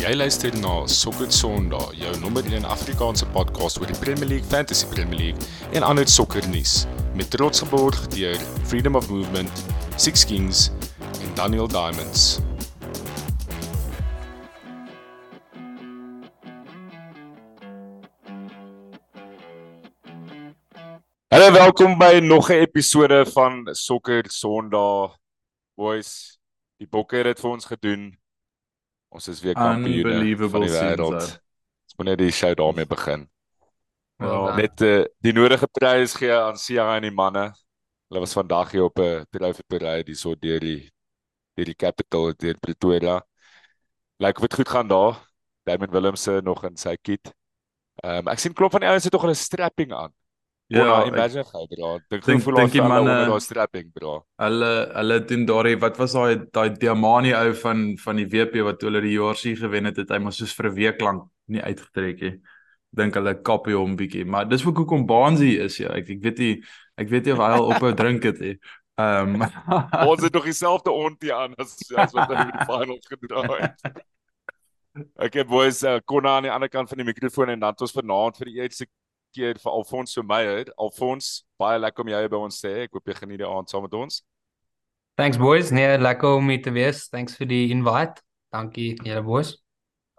Jy luister na Sokker Sondag, jou nommer 1 Afrikaanse podcast oor die Premier League, Fantasy Premier League en ander sokkernuus met trots geborg deur Freedom of Movement, Six Kings en Daniel Diamonds. Hallo, welkom by nog 'n episode van Sokker Sondag. Boys, die Bokke het dit vir ons gedoen. Ons is weer kampioene van die wêreld. Ons moet net die show daarmee begin. Ja, met uh, die nodige prys gee aan Sia en die manne. Hulle was vandag hier op 'n trofee parade hier so deur die deur die capital deur Pretoria. Lyk of dit goed gaan daar. Damien Willemse nog in sy kit. Ehm um, ek sien klop van die ouens het tog hulle strapping aan. Ja, oh, imagine gou bra. Dink dink hoe lank die manne daar strapping bra. Hulle hulle doen daai wat was daai daai Diamani ou van van die WP wat hulle die JRC gewen het, het hy maar soos vir 'n week lank nie uitgetrek nie. Dink hulle kapie hom bietjie, maar dis ook hoekom Baansie is ja. Ek ek weet nie ek weet nie of hy al ophou drink het nie. Ehm ons het nog dieselfde ontie aan as as wat hulle in die finals gedra het. Ek het boys uh, kon aan die ander kant van die mikrofoon en dan het ons vanaand vir die eerste keer vir Alfonso Meyer. Alfons, baie lekker om jou by ons te hê. Ek hoop jy geniet die aand saam met ons. Thanks boys. Nee, lekker om hier te wees. Thanks vir die invite. Dankie julle boys.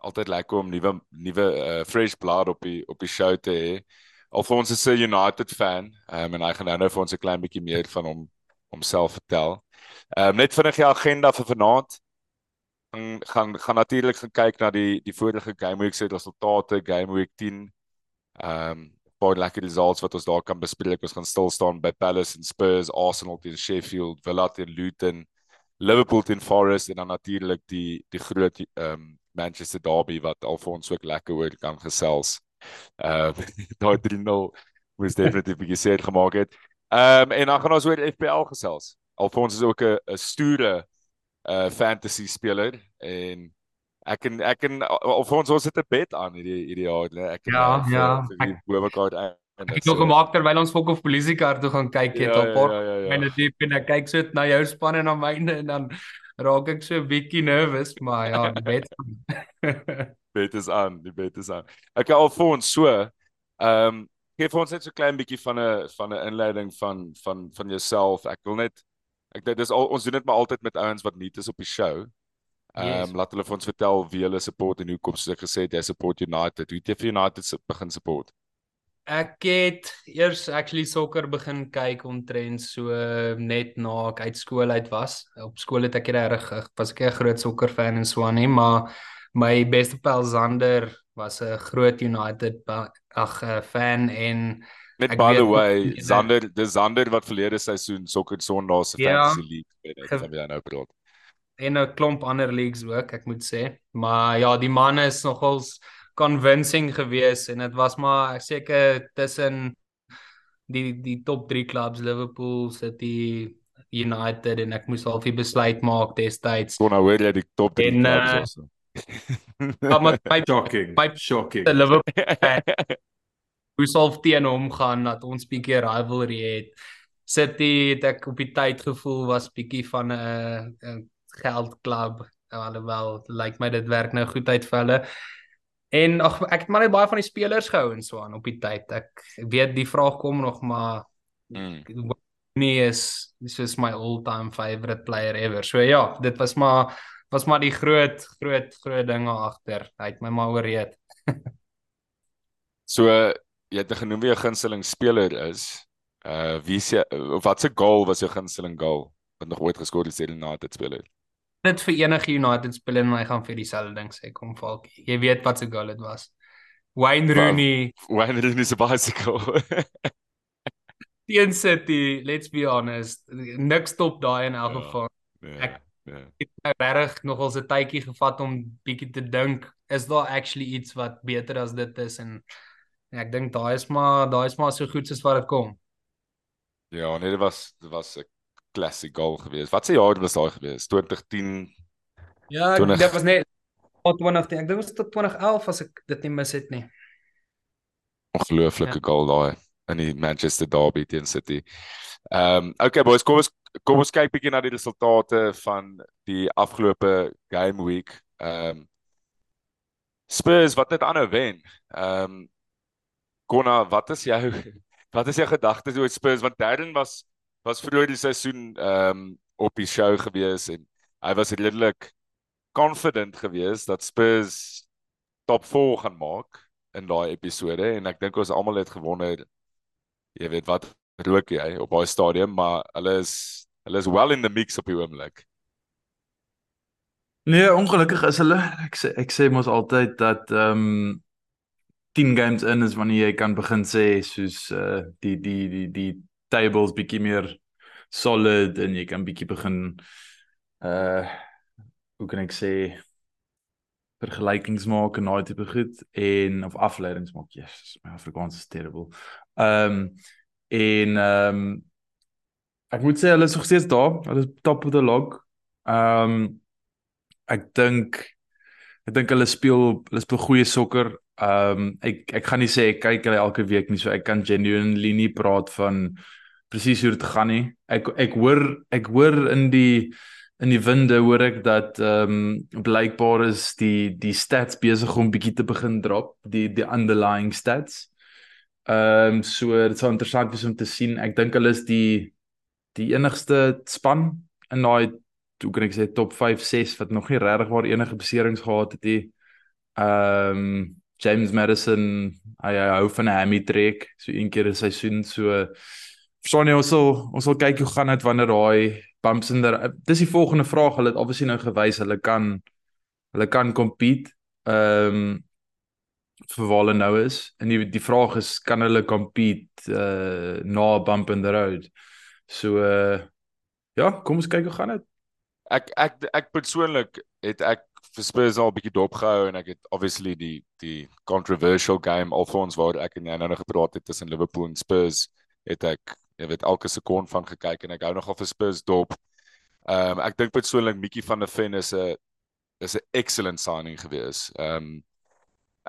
Altyd lekker om nuwe nuwe uh, fresh blood op die op die show te hê. Alfons is 'n United fan. Um, en hy gaan nou vir ons 'n klein bietjie meer van hom homself vertel. Ehm um, net vinnig die agenda vir vanaand gaan gaan, gaan natuurlik gaan kyk na die die vorige game week se resultate, game week 10. Ehm um, baie lekker results wat ons daar kan bespreek. Ons gaan stil staan by Palace en Spurs, Arsenal teen Sheffield, Villa teen Luton, Liverpool teen Forest en dan natuurlik die die groot ehm um, Manchester derby wat Alfons ook lekker oor kan gesels. Ehm uh, daai 3-0 was definitief baie seer gemaak het. Ehm um, en dan gaan ons oor FPL gesels. Alfons is ook 'n 'n stoere uh fantasy speler en ek en ek en of ons ons het 'n bet aan hierdie hierdie jaar ek ja ja. ek bo mekaar ek het nog gemaak terwyl ons fok of polisie kar toe gaan kyk het ja, op port ja, ja, ja, ja. en dit en ek kyk so na jou span en na myne en dan raak ek so 'n bietjie nervous maar ja die bet bet is aan die bet is aan. Ek al vir ons so ehm um, gee vir ons net so klein bietjie van 'n van 'n inleiding van van van jouself. Ek wil net ek dit is al ons doen dit maar altyd met ouens wat nuut is op die show Ehm um, yes. laat hulle vir ons vertel wie hulle support en hoekom soos ek gesê het jy support United. Hoe het jy vir United begin support? Ek het eers actually sokker begin kyk omtrent so net na ek uit skool uit was. Op skool het ek reg was ek 'n groot sokker fan en so aan nie, maar my beste pel Zander was 'n groot United ag fan en Net by the way, Zander, dis Zander wat verlede seisoen sokker Sondag se ja, fantasy league wen het, van wie jy nou praat en 'n klomp ander leagues ook, ek moet sê. Maar ja, die manne is nogals convincing geweest en dit was maar ek seker tussen die die top 3 clubs Liverpool, City, United en ek moes halfie besluit maak destyds. Kon nou hoor jy die top 3 en, clubs uh, also. Maar my shocking. My shocking. The Liverpool. Hoe sou teen hom gaan dat ons bietjie rivalry het. City het ek op die tyd gevoel was bietjie van 'n geldklub alhoewel lyk my dit werk nou goed uit vir hulle. En ag ek het maar net baie van die spelers gehou en so aan op die tyd. Ek weet die vraag kom nog maar mm. nie is soos my all-time favorite player ever. So ja, dit was maar was maar die groot groot groot dinge agter. Hy het my maar oorreed. so jy het genoem wie jou gunsteling speler is. Uh wie se wat se goal was jou gunsteling goal wat nog ooit geskor het in 'n United speler? Dit vir enige United speler en hy gaan vir dieselfde ding sê kom Falkie. Jy weet wat se goal dit was. Wayne Rooney. Wayne Rooney se bicycle. Teen City, let's be honest. Niks stop daai in elk ja, geval. Ja, ek ja. het regtig nogal 'n tydjie gevat om bietjie te dink, is daar actually iets wat beter as dit is en ek dink daai is maar daai is maar so goed soos wat dit kom. Ja, nee, dit was dit was ek classic goal gewees. Wat se jaar was daai gewees? 2010. Ja, 20... dit was net 2010. Ek dink dit was tot 2011 as ek dit nie mis het nie. Ongelooflike ja. goal daai in die Manchester Derby teen City. Ehm um, okay boys, kom ons kom ons kyk bietjie na die resultate van die afgelope game week. Ehm um, Spurs wat net aanhou wen. Ehm um, Konna, wat is jou wat is jou gedagtes oor Spurs want Darren was was vroeër die seisoen ehm um, op die show gewees en hy was redelik confident geweest dat Spurs top 4 gaan maak in daai episode en ek dink ons almal het gewonder jy weet wat rook jy op daai stadium maar hulle is hulle is well in the mix op die oomblik. Nee, ongelukkig is hulle ek sê ek sê mos altyd dat ehm um, 10 games in is wanneer jy kan begin sê soos uh die die die die tables bietjie meer solid en jy kan bietjie begin uh hoe kan ek sê vergelykings maak en daai tipe goed en of afleidings maak. Yes, my Afrikaans is terrible. Ehm um, en ehm um, ek moet sê hulle is nog steeds daar. Hulle is top of the log. Ehm um, ek dink ek dink hulle speel hulle speel goeie sokker. Ehm um, ek ek gaan nie sê ek kyk hulle elke week nie, so ek kan genuinely nie praat van presies hoe dit gaan nie. Ek ek hoor ek hoor in die in die winde hoor ek dat ehm um, blykbaar is die die stats besig om bietjie te begin drop, die die underlying stats. Ehm um, so dit sou interessant wees om te sien. Ek dink hulle is die die enigste span in daai hoe kan ek sê top 5 6 wat nog nie regtig waar enige beserings gehad het nie. Ehm um, James Madison, hy, hy hou van 'n hammy trek, so een keer 'n seisoen so Verstaan jy ons sal ons sal kyk hoe gaan dit wanneer daai bumps in der dis die volgende vraag. Hulle het obviously nou gewys hulle kan hulle kan compete ehm um, vir waar hulle nou is. En die die vraag is kan hulle compete uh na bump in the road? So uh ja kom ons kyk hoe gaan dit. Ek ek ek persoonlik het ek vir Spurs al bietjie dopgehou en ek het obviously die die controversial game alfons waar ek en jy nou nog gepraat het tussen Liverpool en Spurs het ek jy weet elke sekond van gekyk en ek hou nogal vir Spurs dop. Ehm um, ek dink persoonlik Mickey van der Ven is 'n is 'n excellent signing gewees. Ehm um,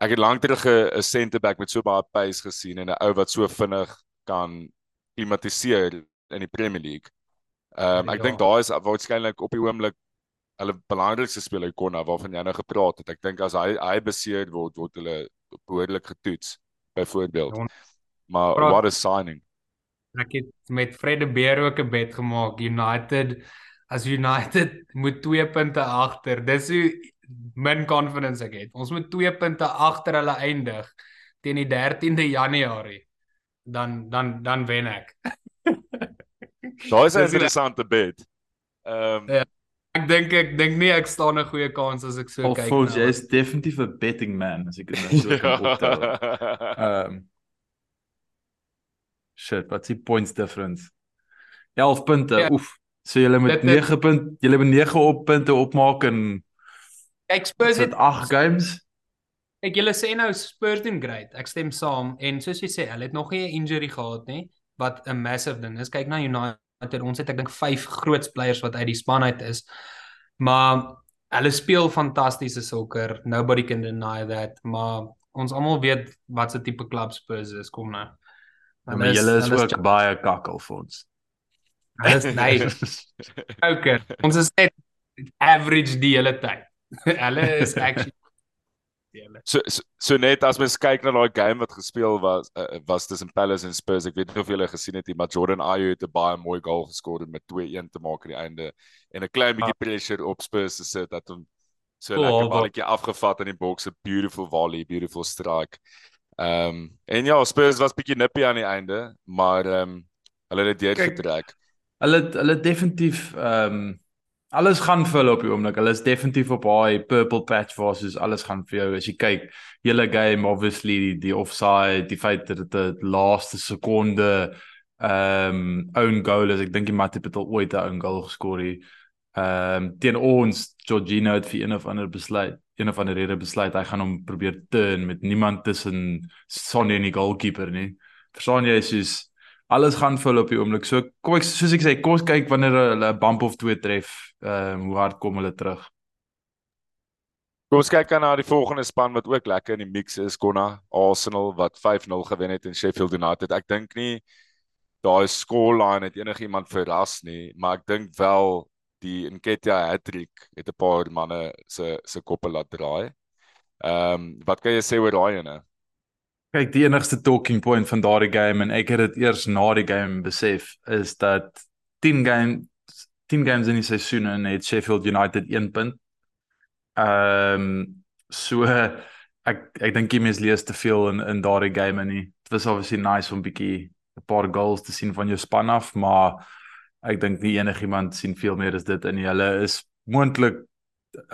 ek het lank terug 'n center back met so baie pace gesien en 'n ou wat so vinnig kan klimatiseer in die Premier League. Ehm um, ek ja. dink daai is waarskynlik op die oomblik hulle belangrikste speler Konna waarvan jy nou gepraat het. Ek dink as hy hy beseer word word hulle behoorlik getoets byvoorbeeld. Ja. Maar what a signing ek het met Fred de Beer ook 'n bet gemaak United as United moet 2 punte agter. Dis hoe min confidence ek het. Ons moet 2 punte agter hulle eindig teen die 13de Januarie. Dan dan dan wen ek. Daai is 'n interessante bet. Ehm um, ja, ek dink ek dink nie ek staan 'n goeie kans as ek so oh, kyk. Of jy is definitief 'n betting man as ek dit nou so kan optel. Ehm um, Shit, wat is die points difference? 11 punte. Ja. Oef. So jy met 9 punte, jy met 9 op punte opmaak en ek Spurs het 8 games. Ek julle sê nou Spurs doen great. Ek stem saam en soos jy sê, hulle het nog nie 'n injury gehad nie wat 'n massive ding is. Kyk na United, ons het ek dink 5 groot spelers wat uit die span uit is. Maar hulle speel fantastiese sokker. Nobody can deny that. Maar ons almal weet wat se tipe klub Spurs is, kom nou. Maar julle is ook baie kakkel vir ons. Dis nice. Okay. Ons is net average die hele tyd. Hulle is actually So, so so net as mens kyk na daai game wat gespeel was uh, was tussen Palace en Spurs ek weet nie of julle gesien het nie maar Jordan Ayew het 'n baie mooi goal geskor met 2-1 te maak aan die einde en 'n klein bietjie ah. pressure op Spurs te sit dat hom so oh, lekker balletjie afgevat in die boks 'n beautiful volley beautiful strike Ehm um, en ja, Spurs was bietjie nippie aan die einde, maar ehm um, hulle het dit getrek. Hulle hulle definitief ehm um, alles gaan vir hulle op die oomblik. Hulle is definitief op daai purple patch waar soos alles gaan vir jou as jy kyk. Hele game obviously die, die offside, die feit dat dit die laaste sekonde ehm um, own goal is. Ek dink die Matip het al ooit 'n own goal geskor hier. Ehm um, teen ons Georgino het vir een of ander besluit een of ander rede besluit hy gaan hom probeer turn met niemand tussen Sonny en die goalkeeper nie. Verstaan jy soos alles gaan vir hulle op die oomblik. So kom ek soos ek sê, kom ons kyk wanneer hulle 'n bump of twee tref, ehm um, hoe hard kom hulle terug. Kom ons kyk dan na die volgende span wat ook lekker in die mix is, Konna Arsenal wat 5-0 gewen het in Sheffield United. Ek dink nie daai scoreline het enigiemand verras nie, maar ek dink wel die Nketiah hattrick het 'n paar manne se se koppe laat draai. Ehm um, wat kan jy sê oor daai ene? Kyk, die enigste talking point van daardie game en ek het dit eers na die game besef is dat 10 game 10 games in die seisoen en het Sheffield United 1 punt. Ehm um, so ek ek dink jy mens lees te veel in in daardie game nie. Dit was obviously nice om bietjie 'n paar goals te sien van jou span af, maar ek dink nie enigiemand sien veel meer as dit in hulle is moontlik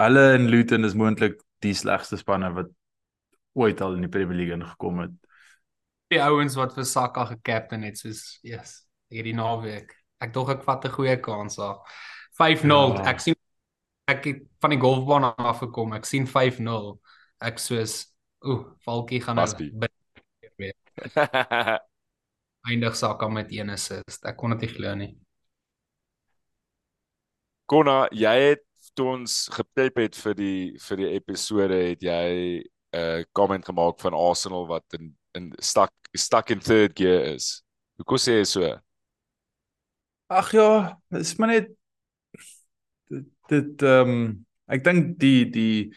hulle in Luton is moontlik die slegste spanne wat ooit al in die Premier League ingekom het. Die ouens wat vir Saka gekaptein het soos yes, hierdie naweek. Ek dog ek vat 'n goeie kans daar. 5-0. Ja. Ek sien ek het van die golfbaan af gekom. Ek sien 5-0. Ek soos ooh, Valkie gaan nou weer. Eindig Saka met 1 assist. Ek kon dit nie glo nie. Konna, jy het toe ons geprep het vir die vir die episode het jy 'n uh, comment gemaak van Arsenal wat in in stuck stuck in third gear is. Hoe kon jy so? Ag ja, dis maar net dit ehm um, ek dink die die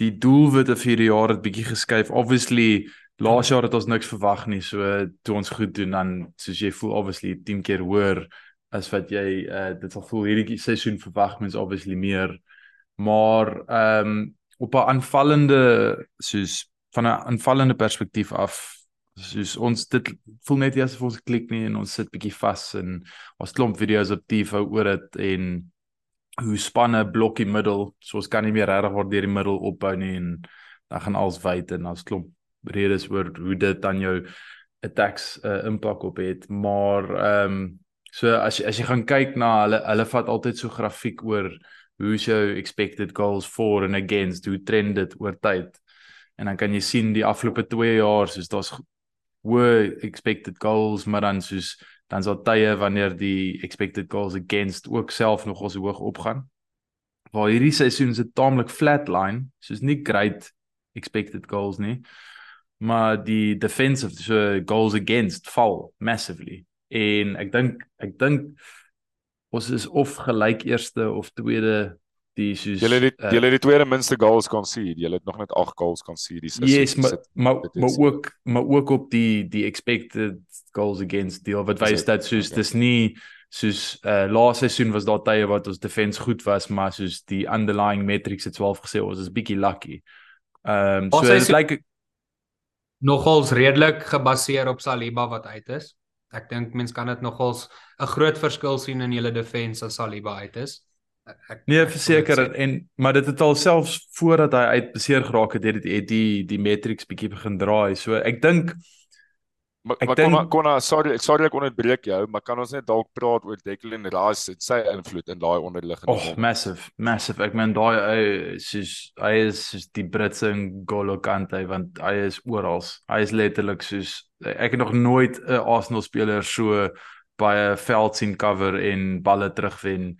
die doelwitte vir die jaar het bietjie geskuif. Obviously laas jaar het ons niks verwag nie. So toe ons goed doen dan soos jy voel obviously 10 keer hoër as wat jy uh dit sal voel hierdie seisoen verwag mens obviously meer. Maar ehm um, op 'n aanvallende soos van 'n aanvallende perspektief af soos ons dit voel net asof ons klik nie en ons sit bietjie vas en ons klomp video's op TV oor dit en hoe spanne blokkie middel so ons kan nie meer regtig word deur die middel opbou nie en dan gaan alles wyd en ons klomp redes oor hoe dit dan jou attacks uh, impak op het. Maar ehm um, So as as jy gaan kyk na hulle hulle vat altyd so grafiek oor hoe is jou expected goals for and against hoe trend dit oor tyd. En dan kan jy sien die afgelope 2 jaar soos daar's hoë expected goals maar dan soos dan's daar tye wanneer die expected goals against ook self nog ons hoog opgaan. Waar hierdie seisoen se taamlik flatline, soos nie great expected goals nie, maar die defensive so goals against val massively en ek dink ek dink ons is of gelyk eerste of tweede die soos Julle het uh, julle het die tweede minste goals kon sien. Julle het nog net 8 goals kon sien die seisoen. Yes, maar maar maar ook maar ook op die die expected goals against deel wat wys dat soos okay. dis nie soos uh laaste seisoen was daar tye wat ons defense goed was, maar soos die underlying metrics het 12 gesê ons is bietjie lucky. Ehm um, so dit lyk like, nogals redelik gebaseer op Saliba wat uit is. Ek dink mense kan dit nogals 'n groot verskil sien in julle defense as Saliba uit is. Ek Nee, verseker en maar dit het al selfs voordat hy uit beseer geraak het, het dit die die matrix bietjie begin draai. So ek dink Maar maar denk, kon kon sorry sorry ek onderbreek jou, maar kan ons net dalk praat oor Declan Rice en sy invloed in daai onderliggende Oh, massive, massive. Ek meen daai hy soos hy is soos die Britse N'Golo Kante want hy is oral. Hy is letterlik soos ek het nog nooit 'n Arsenal speler so baie veld sien cover en balle terugwen.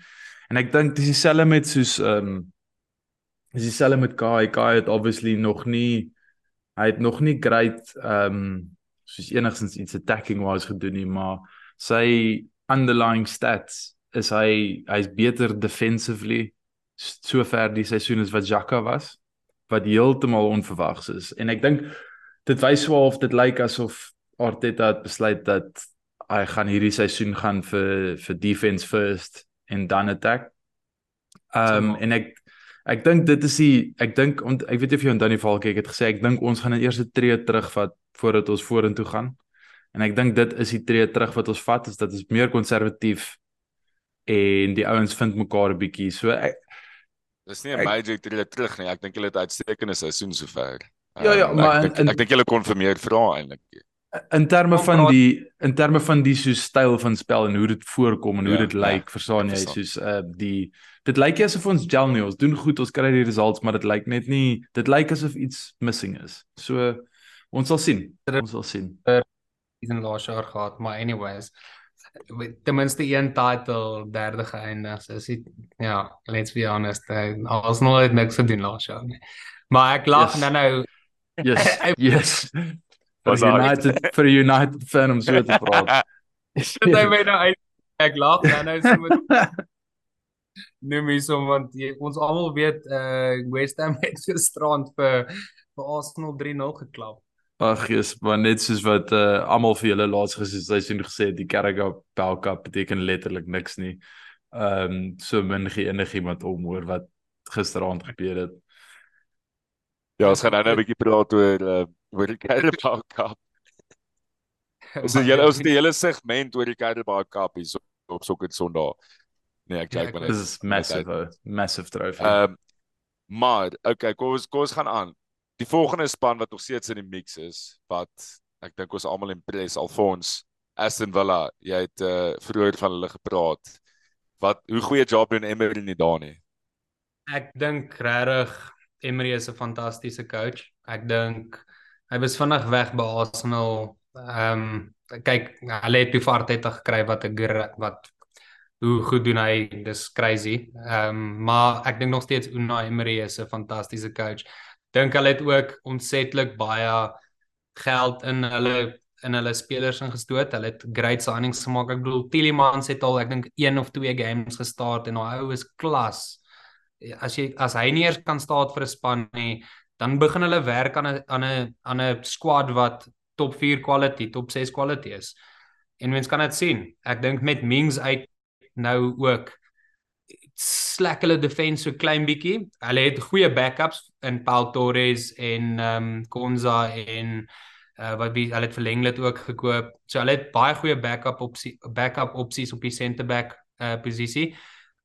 En ek dink dis dieselfde met soos ehm um, dis dieselfde met Kai. Kai het obviously nog nie hy het nog nie great ehm um, soos enigstens iets attacking wise gedoen nie, maar sy underlying stats is hy hy's beter defensively sover die seisoen as wat Jaka was wat heeltemal onverwags is en ek dink dit wys swaar of dit lyk asof Arteta het besluit dat hy gaan hierdie seisoen gaan vir vir defense first en dan attack. Ehm um, en ek ek dink dit is die ek dink ek weet nie of jy aan Danny Falk ek het gesê ek dink ons gaan 'n eerste tree terugvat voordat ons vorentoe gaan. En ek dink dit is die tree terug wat ons vat is dat ons meer konservatief en die ouens vind mekaar 'n bietjie. So ek Dis nie 'n major tree terug nie. Ek dink hulle het uitstekende seisoen sover. Ja ja, um, maar ek dink, ek dink hulle kon vir meer vra eintlik. In terme van die in terme van die so styl van spel en hoe dit voorkom en hoe ja, dit lyk, like, ja, verstaan jy, soos uh die dit lyk asof ons gel nie, ons doen goed, ons kry die results, maar dit lyk net nie, dit lyk asof iets missing is. So Ons sal sien. Ons sal sien. Dis 'n laas jaar gehad, maar anyways ten minste een title derde geëindig. So is dit ja, let's be honest, ons nog net niks gedoen laas jaar nie. Maar ek lag yes. nou nou Yes. yes. For United for United fan om so te praat. Dit hy my nou uit ek lag nou nou so met noem hiersom want jy, ons almal weet uh West Ham het gisterand vir vir Arsenal 3-0 geklap. Ag Jesus, maar net soos wat uh almal vir julle laas gesê het, die Carragher Bell Cup beteken letterlik niks nie. Ehm um, so min gee enigiemand om oor wat gisteraand gebeur het. Ja, ons gaan nou 'n bietjie praat oor uh, oor die Carabao Cup. Ons het julle ons het die hele segment oor die Carabao Cup hier op Sokker Sondag. Nee, ek kyk maar net. Dis massive, uh, massive trophy. Ehm um, maar okay, kom ons kom ons gaan aan. Die volgende span wat nog steeds in die mix is, wat ek dink ons almal impress Alfons Aston Villa, jy het uh, vroeër van hulle gepraat. Wat hoe goeie job doen Emery nie daar nie. Ek dink regtig Emery is 'n fantastiese coach. Ek dink hy was vinnig weg by Arsenal. Ehm um, kyk, hulle het Pivart het gekry wat 'n wat hoe goed doen hy? Dis crazy. Ehm um, maar ek dink nog steeds Unai Emery is 'n fantastiese coach. Dink hulle het ook ontsetlik baie geld in hulle in hulle spelers ingestoot. Hulle het great signings gemaak. Ek bedoel Tielemans het al ek dink 1 of 2 games gestart en hy is klas as jy as hy nie eers kan staan vir 'n span nie, dan begin hulle werk aan 'n aan 'n aan 'n squad wat top 4 quality, top 6 quality is. En mens kan dit sien. Ek dink met Mings uit nou ook slak hulle defense so klein bietjie. Hulle het goeie backups in Paul Torres en ehm um, Konza en uh, wat wie hulle het verlenglet ook gekoop. So hulle het baie goeie backup opsie backup opsies op die center back uh, posisie.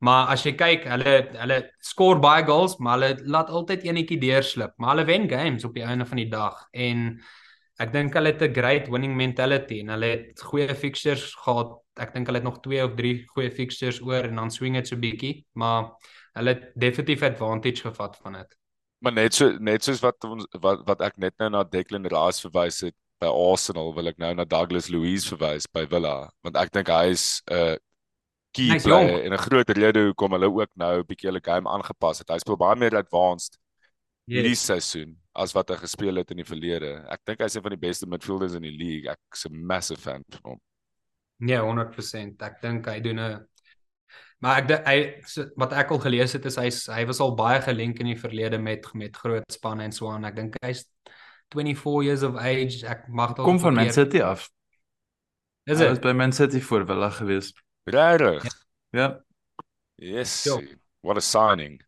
Maar as jy kyk, hulle hulle skoor baie goals, maar hulle laat altyd enetjie deurslip, maar hulle wen games op die einde van die dag en ek dink hulle het 'n great winning mentality en hulle het goeie fixtures gehad. Ek dink hulle het nog 2 of 3 goeie fixtures oor en dan swing dit so bietjie, maar hulle het definitief advantage gevat van dit. Maar net so net soos wat ons wat wat ek net nou na Declan Rice verwys het by Arsenal, wil ek nou na Douglas Luiz verwys by Villa, want ek dink hy is 'n uh, key nice, play en 'n groot rede hoekom hulle ook nou 'n bietjie hulle game aangepas het. Hy speel baie meer advanced yes. hierdie seisoen as wat hy gespeel het in die verlede. Ek dink hy's een van die beste midfielders in die league. Ek's 'n massive fan van hom. Ja, 100%. Ek dink hy doen 'n Maar ek hy wat ek al gelees het is hy hy was al baie gelink in die verlede met met groot spanne en so aan. Ek dink hy's 24 years of age. Ek mag dalk Kom van Man City af. Is dit? Hy was by Man City voor Villa geweest. Regtig? Ja. Yes. Jo. What a signing.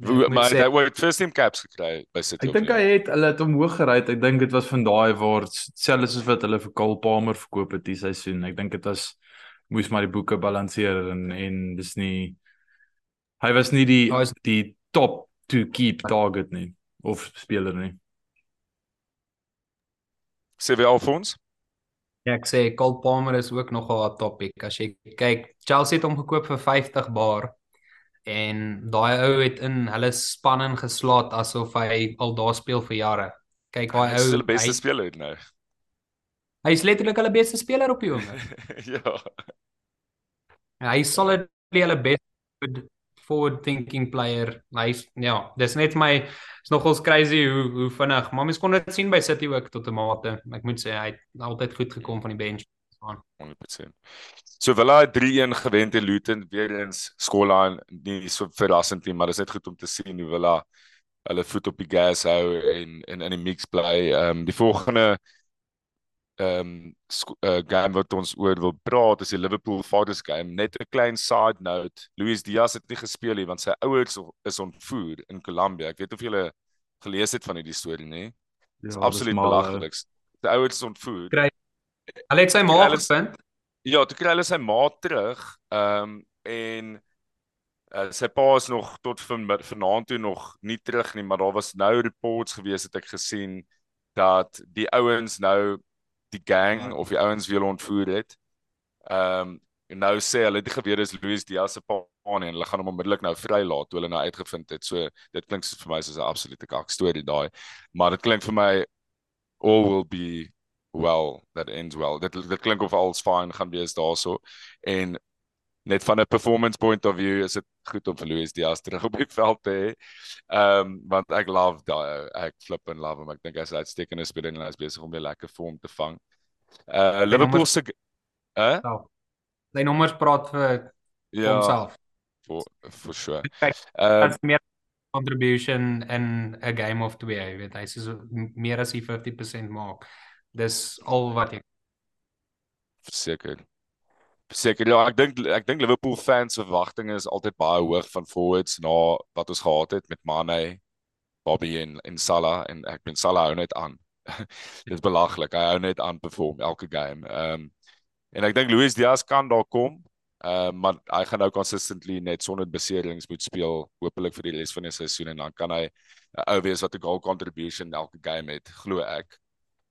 Hoe maar hy het first team caps gekry by City. Ek dink hy het hulle het hom hoog gery. Ek dink dit was van daai waar selfs soos wat hulle vir Kyle Palmer verkoop het die seisoen. Ek dink dit was moes maar die boeke balanseer en en dis nie hy was nie die was, die top to keep target nie of speler nie. Sewe Alfons? Ja, ek sê Cole Palmer is ook nogal 'n topic. As jy kyk, Chelsea het hom gekoop vir 50 bar en daai ou het in hulle span ingeslaat asof hy al daar speel vir jare. Kyk daai ou, hy is die beste hy, speler nou. Hy is letterlik hulle beste speler op die oomblik. ja. Hy is solidly hulle beste forward thinking player. Nice. Ja, dis net my is nogals crazy hoe hoe vinnig. Maar mens kon dit sien by City ook tot 'n mate. Ek moet sê hy het altyd goed gekom van die bench aan. 100%. So Villa het 3-1 gewen teen Luton weer eens skoolline nie so verrassend nie, maar dit is net goed om te sien hoe Villa hulle voet op die gas hou en en in die mix bly. Ehm um, die volgende ehm um, uh, game wat ons oor wil praat is die Liverpool Fathers game. Net 'n klein side note. Luis Diaz het nie gespeel nie want sy ouers is ontvoer in Colombia. Ek weet of julle gelees het van hierdie storie nie. Dit is ja, absoluut belaglik. Sy ouers is ontvoer. Kry Hulle het sy ma gevind. Ja, toe kry hulle sy ma terug. Ehm um, en uh, sy pa is nog tot van vanaand toe nog nie terug nie, maar daar was nou reports gewees het ek gesien dat die ouens nou die gang of die ouens wie hulle ontvoer het. Ehm um, en nou sê hulle die geweer is Louis Diaz se pa en hulle gaan hom onmiddellik nou vrylaat toe hulle nou uitgevind het. So dit klink vir my soos 'n absolute kak storie daai. Maar dit klink vir my all will be well that ends well. Dit dit klink of alles fine gaan wees daarso en net van 'n performance point of view is dit goed om vir Louis Diaz terug op die veld te hê. Ehm um, want ek love daai ek flip en love hom. Ek dink hy's uitstekende speler en hy's besig om weer lekker vorm te vang. Uh Liverpool se hè? Uh? Sy nommers praat vir ja, homself. for for sure. Ehm As meer contribution in 'n game of 2, jy weet, hy is so meer as die 50% maak. Dis al wat jy Verseker. Verseker ja, ek dink ek dink Liverpool fans verwagtinge is altyd baie hoog van forwards na wat ons gehad het met Mane, Bobby en en Salah en ek ben Salah hou net aan. Dis belaglik. Hy hou net aan perform elke game. Ehm um, en ek dink Luis Diaz kan daar kom. Ehm uh, maar hy gaan nou consistently net sonder beserings moet speel hopelik vir die res van die seisoen en dan kan hy 'n ou wees wat 'n goal contribution elke game het, glo ek.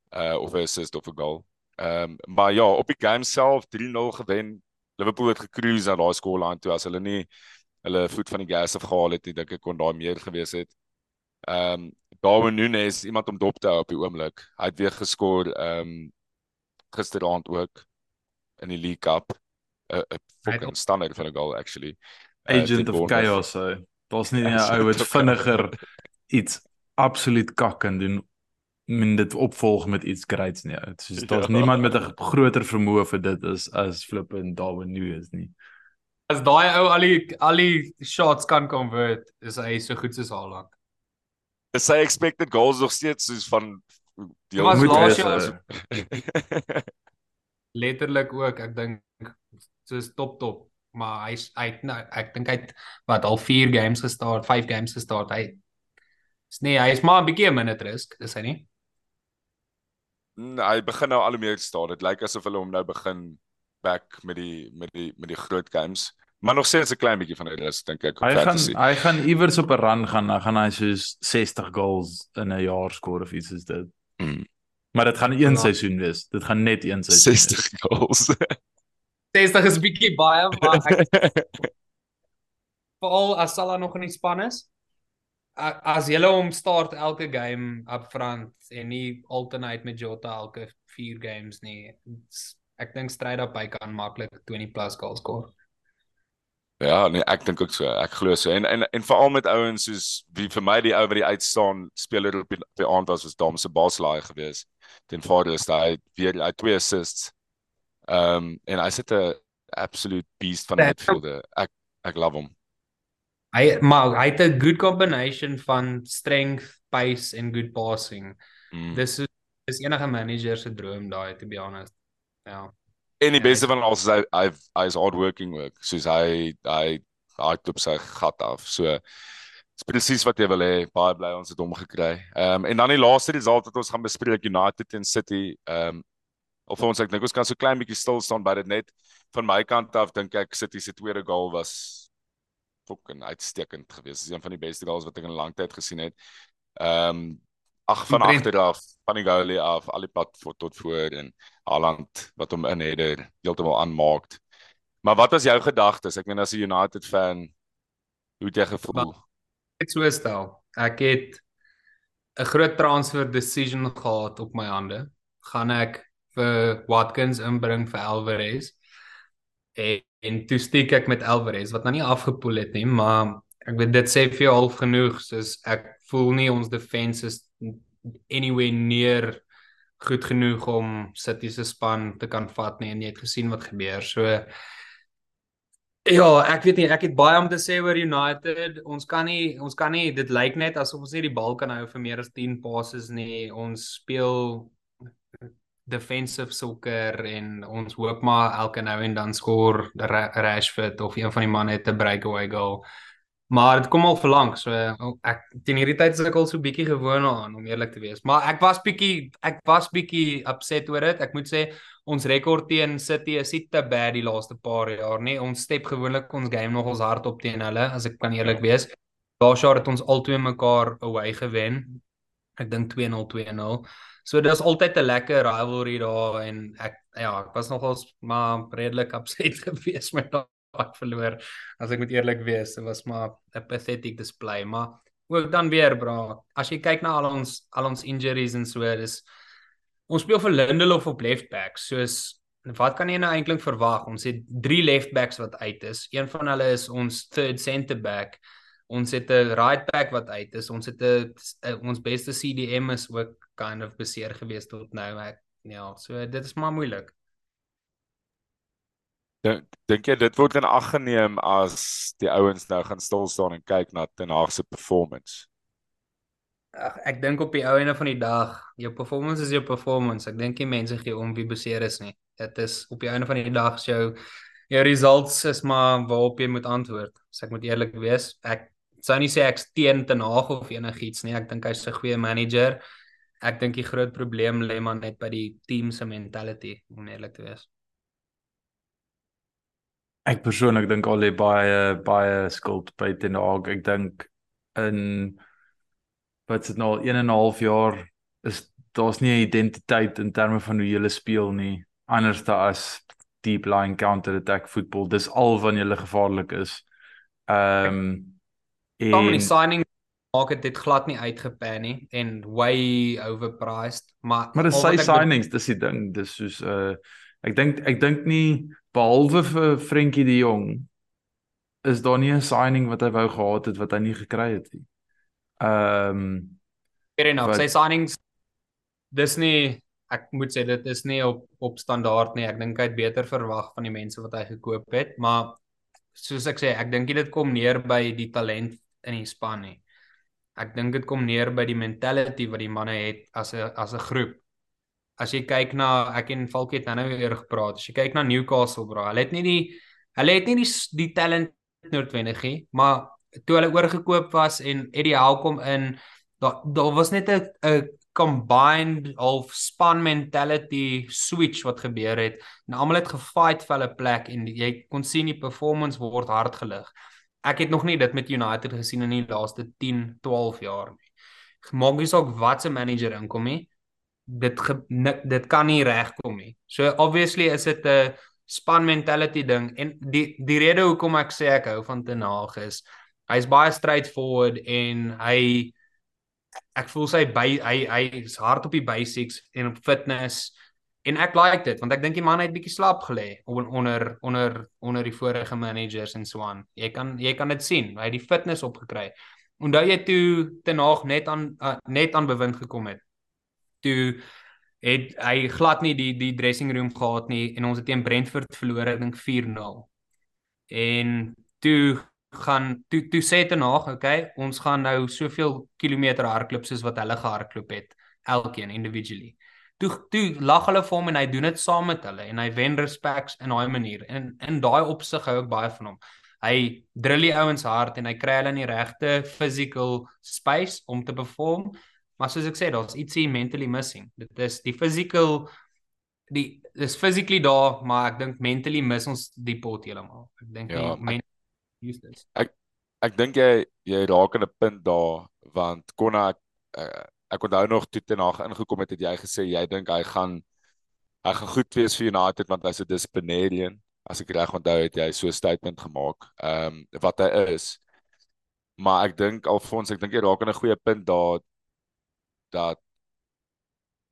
Uh of 'n assist of 'n goal. Ehm um, maar ja, op die game self 3-0 gewen. Liverpool het gecruise na daai scoreline toe as hulle nie hulle voet van die gas af gehaal het nie, dink ek kon daar meer gewees het. Ehm um, Darwin Núñez iemand om dop te hou op die oomblik. Hy het weer geskor ehm um, gisteraand ook in die League Cup. 'n 'n fucking standaard van 'n goal actually. Uh, Agent of chaos. Daar's nie 'n ou wat vinniger iets absoluut kak kan doen min dit opvolg met iets greats nie. Dit is daar's Ja. niemand met 'n groter vermoë vir dit as as Flip en Darwin Nunes nie. As daai ou al die al die shots kan convert, is hy so goed soos Haaland. Is sy expected goals nog steeds soos van Dit was Moet laas wees, jaar letterlik ook, ek dink soos top top, maar hy het nou ek dink hy het wat al 4 games gestart, 5 games gestart. Hy is nee, hy is maar 'n bietjie 'n minute risk, is hy nie? Nee, hy begin nou al hoe meer staan. Dit lyk asof hulle hom nou begin back met die met die met die groot games. Maar nog steeds 'n klein bietjie van 'n rus dink ek Hy gaan fantasy. hy gaan iewers op 'n run gaan, dan gaan hy soos 60 goals in 'n jaar skoor of iets soos dit. Mm. Maar dit gaan een Ja. seisoen wees. Dit gaan net een seisoen. wees. 60 goals. 60 is bietjie baie, maar ek veral as Salah nog in die span is. As jy hom start elke game up front en nie alternate met Jota elke 4 games nie. Ek dink straight up hy kan maklik 20 plus goals score. Ja, nee, ek dink ook so. Ek glo so. En en en veral met ouens soos wie vir my die ou wat die uitstaan speler op die, op die aand was was Dom se Baslaai gewees. Ten voordeel is hy weer hy twee assists. Ehm um, en hy sit 'n absolute beast van 'n midfielder. Ek ek love hom. Hy maar hy het 'n good combination van strength, pace en good passing. Mm. Dis is enige manager se droom daai to be honest. Ja. En die Ja, beste van alles is hy hy is hardworking ook. Soos hy hy hy klop sy gat af. So dis presies wat jy wil hê. Baie bly ons het hom gekry. Ehm um, en dan die laaste result wat ons gaan bespreek United teen City. Ehm um, of ons ek dink ons kan so klein bietjie stil staan by dit net van my kant af dink ek City se tweede goal was fucking uitstekend geweest. Dis een van die beste goals wat ek in 'n lang tyd gesien het. Ehm um, ag van Omtrent- agteraf, van die goalie af, al die pad voor tot voor en Haaland wat hom in header heeltemal aanmaak. Maar wat was jou gedagtes? Ek meen as 'n United fan, hoe het jy gevoel? Ek so stel. Ek het 'n groot transfer decision gehad op my hande. Gaan ek vir Watkins inbring vir Alvarez? En, en toe steek ek met Alvarez wat nou nie afgepoel het nie, maar ek weet dit sê vir jou half genoeg soos ek voel nie ons defense is anywhere near goed genoeg om City se span te kan vat nie en jy het gesien wat gebeur. So Ja, ek weet nie, ek het baie om te sê oor United. Ons kan nie ons kan nie dit lyk net asof ons nie die bal kan hou vir meer as 10 passes nie. Ons speel defensive soccer en ons hoop maar elke nou en dan skoor Ra Rashford of een van die manne het 'n breakaway goal. Maar dit kom al verlang, so ek teen hierdie tyd is ek al so bietjie gewoond aan om eerlik te wees. Maar ek was bietjie ek was bietjie upset oor dit. Ek moet sê ons rekord teen City is nie te bad die laaste paar jaar nie. Ons step gewoonlik ons game nog ons hard op teen hulle as ek kan eerlik wees. Laas jaar het ons albei mekaar away gewen. Ek dink 2-0 2-0. So dis altyd 'n lekker rivalry daar en ek ja, ek was nogals maar redelik upset geweest met daai verloor as ek moet eerlik wees. Dit was maar 'n pathetic display, maar ook dan weer bra. As jy kyk na al ons al ons injuries en so, dis ons speel vir Lindelof op left back. Soos wat kan jy nou eintlik verwag? Ons het drie left backs wat uit is. Een van hulle is ons third centre back. Ons het 'n right back wat uit is. Ons het 'n ons beste CDM is ook kind of beseer gewees tot nou. Ek ja, so dit is maar moeilik. Dink dink jy dit word in ag geneem as die ouens nou gaan stil staan en kyk na Ten Hag se performance? Ag ek dink op die ou ene van die dag, jou performance is jou performance. Ek dink nie mense gee om wie beseer is nie. Dit is op die einde van die dag jou jou results is maar waarop jy moet antwoord. As ek moet eerlik wees, ek sou nie sê ek's teen Ten Hag of enigiets nie. Ek dink hy's 'n goeie manager. Ek dink die groot probleem lê maar net by die team se mentality, om eerlik te wees. Ek persoonlik dink al lê baie baie skuld by Ten Hag. Ek dink in wat dit nou 1 en 'n half jaar is daar's nie 'n identiteit in terme van hoe jy speel nie anders as deep line counter attack voetbal dis al wat jy gevaarlik is. Ehm um, en Tommy signing maak dit glad nie uitgepan nie en way overpriced maar maar dis sy signings dis die ding dis soos uh ek dink ek dink nie behalwe vir Frenkie de Jong is daar nie 'n signing wat hy wou gehad het wat hy nie gekry het nie. Ehm um, fair enough. Sy signings dis nie ek moet sê dit is nie op op standaard nie. Ek dink hy het beter verwag van die mense wat hy gekoop het, maar soos ek sê, ek dink dit kom neer by die talent in die span nie. Ek dink dit kom neer by die mentality wat die manne het as 'n as 'n groep. As jy kyk na ek en Falkie het nou weer gepraat. As jy kyk na Newcastle bro, hulle het nie die hulle het nie die die talent noodwendig nie, maar toe hulle oorgekoop was en Eddie Howe kom in, daar daar was net 'n 'n combined of span mentality switch wat gebeur het. En almal het gefight vir hulle plek en jy kon sien die performance word hard gelig. Ek het nog nie dit met United gesien in die laaste 10, 12 jaar nie. Maak nie saak wat se manager inkom nie. Dit ge, dit kan nie regkom nie. So obviously is dit 'n span mentality ding en die die rede hoekom ek sê ek hou van Ten Hag is hy's baie straightforward en hy ek voel sy by hy hy is hard op die basics en op fitness en ek like dit want ek dink die man het bietjie slaap gelê onder onder onder die vorige managers en so aan. Jy kan jy kan dit sien. Hy het die fitness opgekry. Onthou jy toe te naag net aan uh, net aan bewind gekom het. Toe het hy glad nie die die dressing room gehad nie en ons het teen Brentford verloor ek dink 4-0. En toe gaan toe toe sê te naag, okay, ons gaan nou soveel kilometer hardloop soos wat hulle gehardloop het, elkeen individually. Toe toe lag hulle vir hom en hy doen dit saam met hulle en hy wen respects in daai manier. En in daai opsig hou ek baie van hom. Hy drill die ouens hard en hy kry hulle in die regte physical space om te perform. Maar soos ek sê, daar's ietsie mentally missing. Dit is die physical die is physically daar, maar ek dink mentally mis ons die pot heeltemal. Ek dink ja, die Eustace. Ek ek dink jy jy raak aan 'n punt daar want Konna ek, uh, ek onthou nog toe ten nag ingekom het het jy gesê jy dink hy gaan hy gaan goed wees vir United want hy's 'n disciplinarian as ek reg onthou het jy so 'n statement gemaak. Ehm um, wat hy is. Maar ek dink Alfons ek dink jy raak aan 'n goeie punt daar dat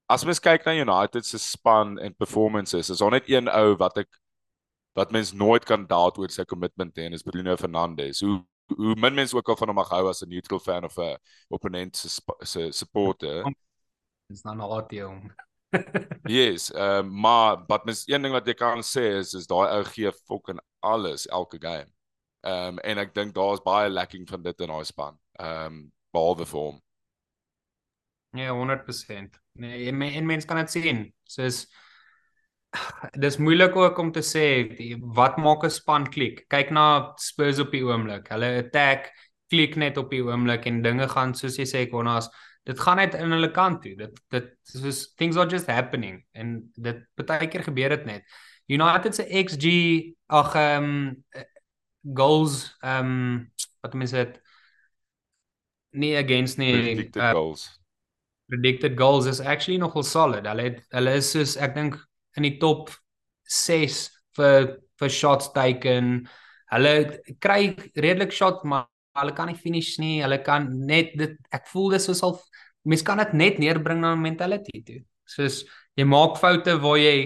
as mens kyk na United se span en performances is daar net een ou wat ek wat mens nooit kan doubt oor sy commitment hê en is Bruno Fernandes. Hoe hoe min mens ook al van hom mag hou as 'n neutral fan of 'n opponent se se supporter. Dis dan haat jy hom. yes, ehm uh, maar wat mens een ding wat jy kan sê is is daai ou gee fucking alles elke game. Ehm um, en ek dink daar's baie lacking van dit in daai span. Ehm um, behalwe vir hom. Ja, 100%. Nee, en, en mens kan dit sien. Soos dis moeilik ook om te sê die, wat maak 'n span klik. Kyk na Spurs op die oomblik. Hulle attack klik net op die oomblik en dinge gaan soos jy sê Konas, dit gaan net in hulle kant toe. Dit dit soos things are just happening en dit baie keer gebeur dit net. United se XG ag ehm um, goals ehm um, wat mense dit nie against nie predicted uh, goals. Predicted goals is actually nogal solid. Hulle hulle is soos ek dink in die top 6 vir vir shots taken. Hulle kry redelik shot maar hulle kan nie finish nie. Hulle kan net dit ek voel dis soos al mens kan dit net neerbring na mentality toe. Soos jy maak foute waar jy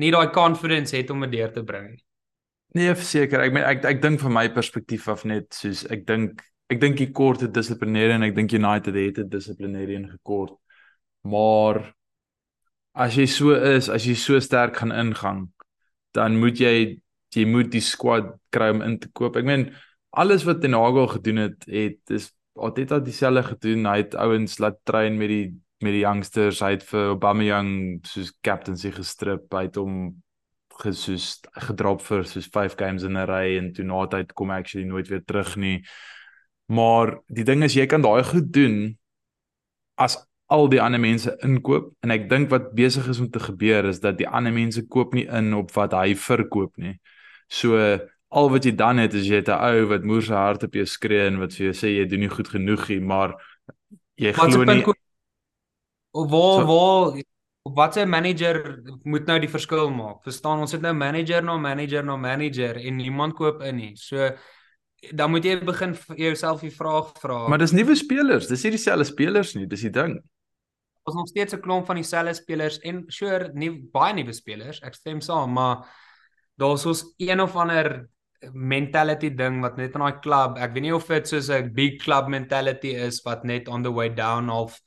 nie daai confidence het om dit deur te bring nie. Nee, verseker. Ek meen ek ek dink van my perspektief af net soos ek dink ek dink die kort het dissiplinêre en ek dink United het dit dissiplinêre ingekort. Maar as jy so is, as jy so sterk gaan ingang, dan moet jy jy moet die squad kry om in te koop. Ek meen alles wat Ten Hag gedoen het, het is Arteta dieselfde gedoen. Hy het ouens laat train met die met die youngsters. Hy het vir Aubameyang soos captaincy gestrip. Hy het hom gesoos gedrop vir soos 5 games in 'n ry en toe na tyd kom actually nooit weer terug nie. Maar die ding is jy kan daai goed doen as al die ander mense inkoop en ek dink wat besig is om te gebeur is dat die ander mense koop nie in op wat hy verkoop nie. So al wat jy dan het is jy het 'n ou wat moer se hart op jou skree en wat vir jou sê jy doen nie goed genoeg nie, maar jy glo nie of waar waar wat 'n manager moet nou die verskil maak. Verstaan, ons het nou manager na manager na manager en niemand koop in nie. So dan moet jy begin jouself die vraag vra. Maar dis nuwe spelers, dis nie dieselfde spelers nie, dis die ding. Ons nog steeds 'n klomp van dieselfde spelers en sure nie baie nuwe spelers. Ek stem saam, maar daar's ons een of ander mentality ding wat net in daai klub, ek weet nie of dit soos 'n big club mentality is wat net on the way down of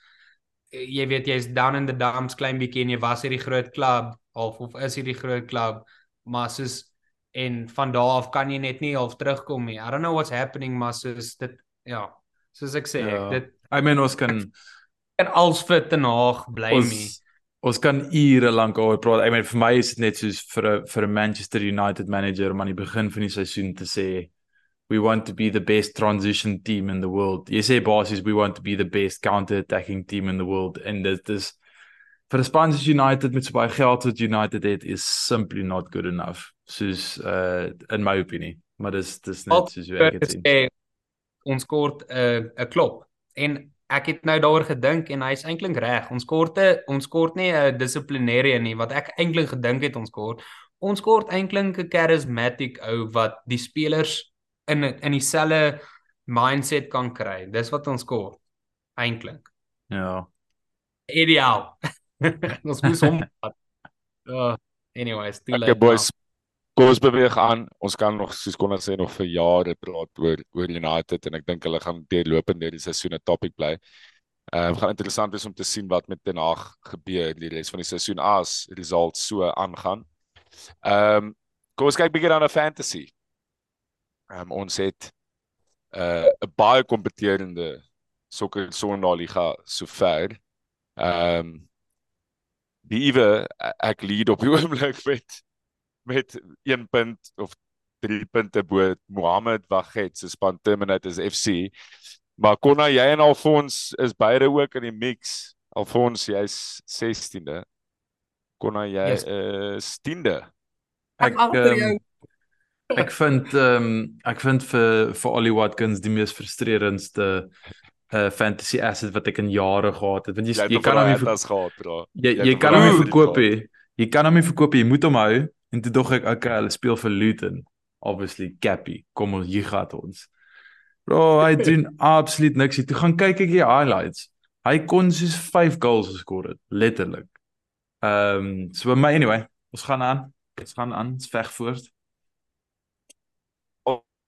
jy weet jy's down in the dumps klein bietjie en jy was hierdie groot klub of of is hierdie groot klub maar soos en van daar af kan jy net nie half terugkom nie. I don't know what's happening maar soos dit ja, soos ek sê ja. ek dit I mean ons kan en als fit te naag bly nie. Ons kan ure lank oor praat. I mean vir my is dit net soos vir 'n vir 'n Manchester United manager om aan die begin van die seisoen te sê we want to be the best transition team in the world. Jy sê basies we want to be the best counter-attacking team in the world and dit is vir die Spurs United met so baie geld wat United het is simply not good enough. Soos uh in my opinie. Maar dis dis net soos jy het gesê ons kort 'n uh, 'n klop en ek het nou daaroor gedink en hy's eintlik reg. Ons korte ons kort nie 'n dissiplinêre nie wat ek eintlik gedink het ons kort. Ons kort eintlik 'n charismatic ou wat die spelers in in dieselfde mindset kan kry. Dis wat ons kort eintlik. Ja. Ideaal. ons moet hom. Uh anyways, toe lê. Okay boys. Kom ons beweeg aan. Ons kan nog soos kon ons sê nog vir jare praat oor oor United en ek dink hulle gaan deurlopend deur die seisoen 'n topic bly. Ehm uh, gaan interessant wees om te sien wat met Ten Hag gebeur die res van die seisoen as results so aangaan. Ehm um, kom ons kyk bietjie dan na fantasy. Um, ons het 'n uh, 'n baie kompeterende sokker sonderliga sover. Ehm um, die Ewe ek lead op die oomblik met met 1 punt of 3 punte bo Mohammed Waghet se span Terminators FC. Maar Konna jy en Alfons is beide ook in die mix. Alfons jy's 16de. Konna jy is yes. 10de. Ek um, Ek vind ehm um, ek vind vir vir Ollie Watkins die mees frustrerendste uh fantasy asset wat ek in jare gehad het. Want jy jy kan hom nie gehad, bro. Jy jy kan hom nie verkoop nie. Jy kan hom nie verkoop nie. Jy moet hom hou en toe dog ek okay, hulle speel vir Luton. Obviously Cappy. Kom ons hier gaan ons. Bro, hy doen absoluut niks. Toe gaan kyk ek die highlights. Hy kon soos 5 goals geskor het, letterlik. Ehm um, so my anyway, ons gaan aan. Ons gaan aan, ons veg voort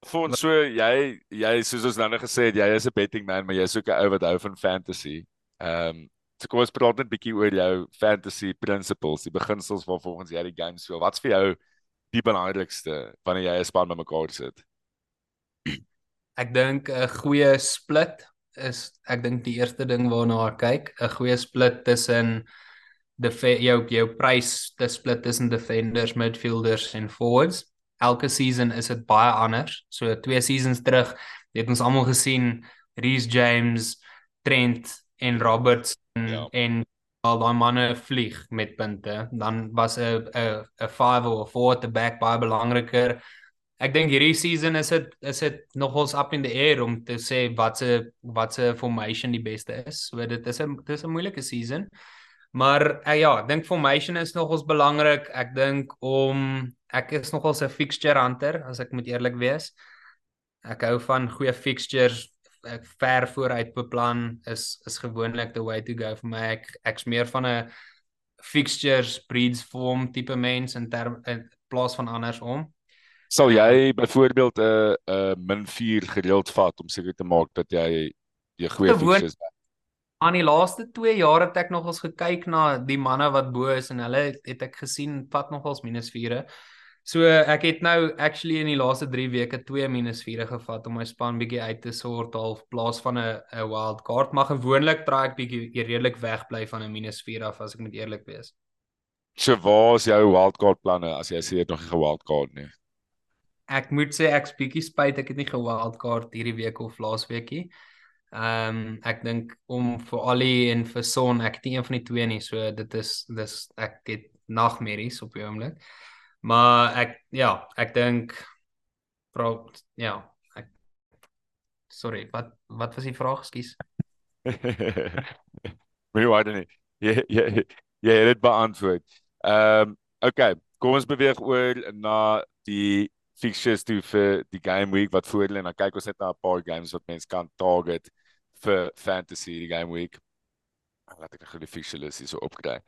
vir ons so jy jy soos ons nou net gesê het jy is 'n betting man maar jy's ook 'n ou wat hou van fantasy. Ehm um, so kom ons praat net bietjie oor jou fantasy principles, die beginsels waar volgens jy die game speel. Wat's vir jou die belangrikste wanneer jy 'n span bymekaar sit? Ek dink 'n goeie split is ek dink die eerste ding waarna ek kyk, 'n goeie split tussen die jou jou prys te split tussen defenders, midfielders en forwards elke season is dit baie anders. So twee seasons terug het ons almal gesien Reece James, Trent en Roberts en, ja. en al daai manne vlieg met punte. Dan was 'n 'n 'n 5 of 'n 4 at the back baie belangriker. Ek dink hierdie season is dit is dit nogals up in the air om te sê wat se wat se formation die beste is. So dit is 'n dit is 'n moeilike season. Maar uh, ja, ek dink formation is nogals belangrik. Ek dink om ek is nogal 'n fixture hunter as ek moet eerlik wees. Ek hou van goeie fixtures ek ver vooruit beplan is is gewoonlik the way to go vir my. Ek ek's meer van 'n fixtures breeds form tipe mens in term in plaas van andersom. Sal jy byvoorbeeld 'n 'n min 4 gereeld vat om seker te maak dat jy jy goeie fixtures het? aan die laaste 2 jaar het ek nogals gekyk na die manne wat bo is en hulle het ek gesien vat nogals minus 4. So ek het nou actually in die laaste 3 weke 2 minus 4 gevat om my span bietjie uit te sort half plaas van 'n 'n wild card, maar gewoonlik draai ek bietjie redelik wegbly van 'n minus 4 af as ek moet eerlik wees. So waar is jou wild card planne as jy sê jy het nog nie gewild card nie? Ek moet sê ek's bietjie spyt ek het nie gewild card hierdie week of laas weekie. Ehm um, ek dink om vir Ali en vir Son, ek het nie een van die twee nie, so dit is dis ek het nagmerries op die oomblik. Maar ek ja, ek dink vra ja, ek Sorry, wat wat was die vraag, skus? Moenie worry nie. Jy jy jy het dit beantwoord. Ehm um, okay, kom ons beweeg oor na die fixtures toe vir die game week wat voor lê en dan kyk ons net na 'n paar games wat mense kan target vir fantasy die game week. Laat ek gou die fixture lys hier so opkry.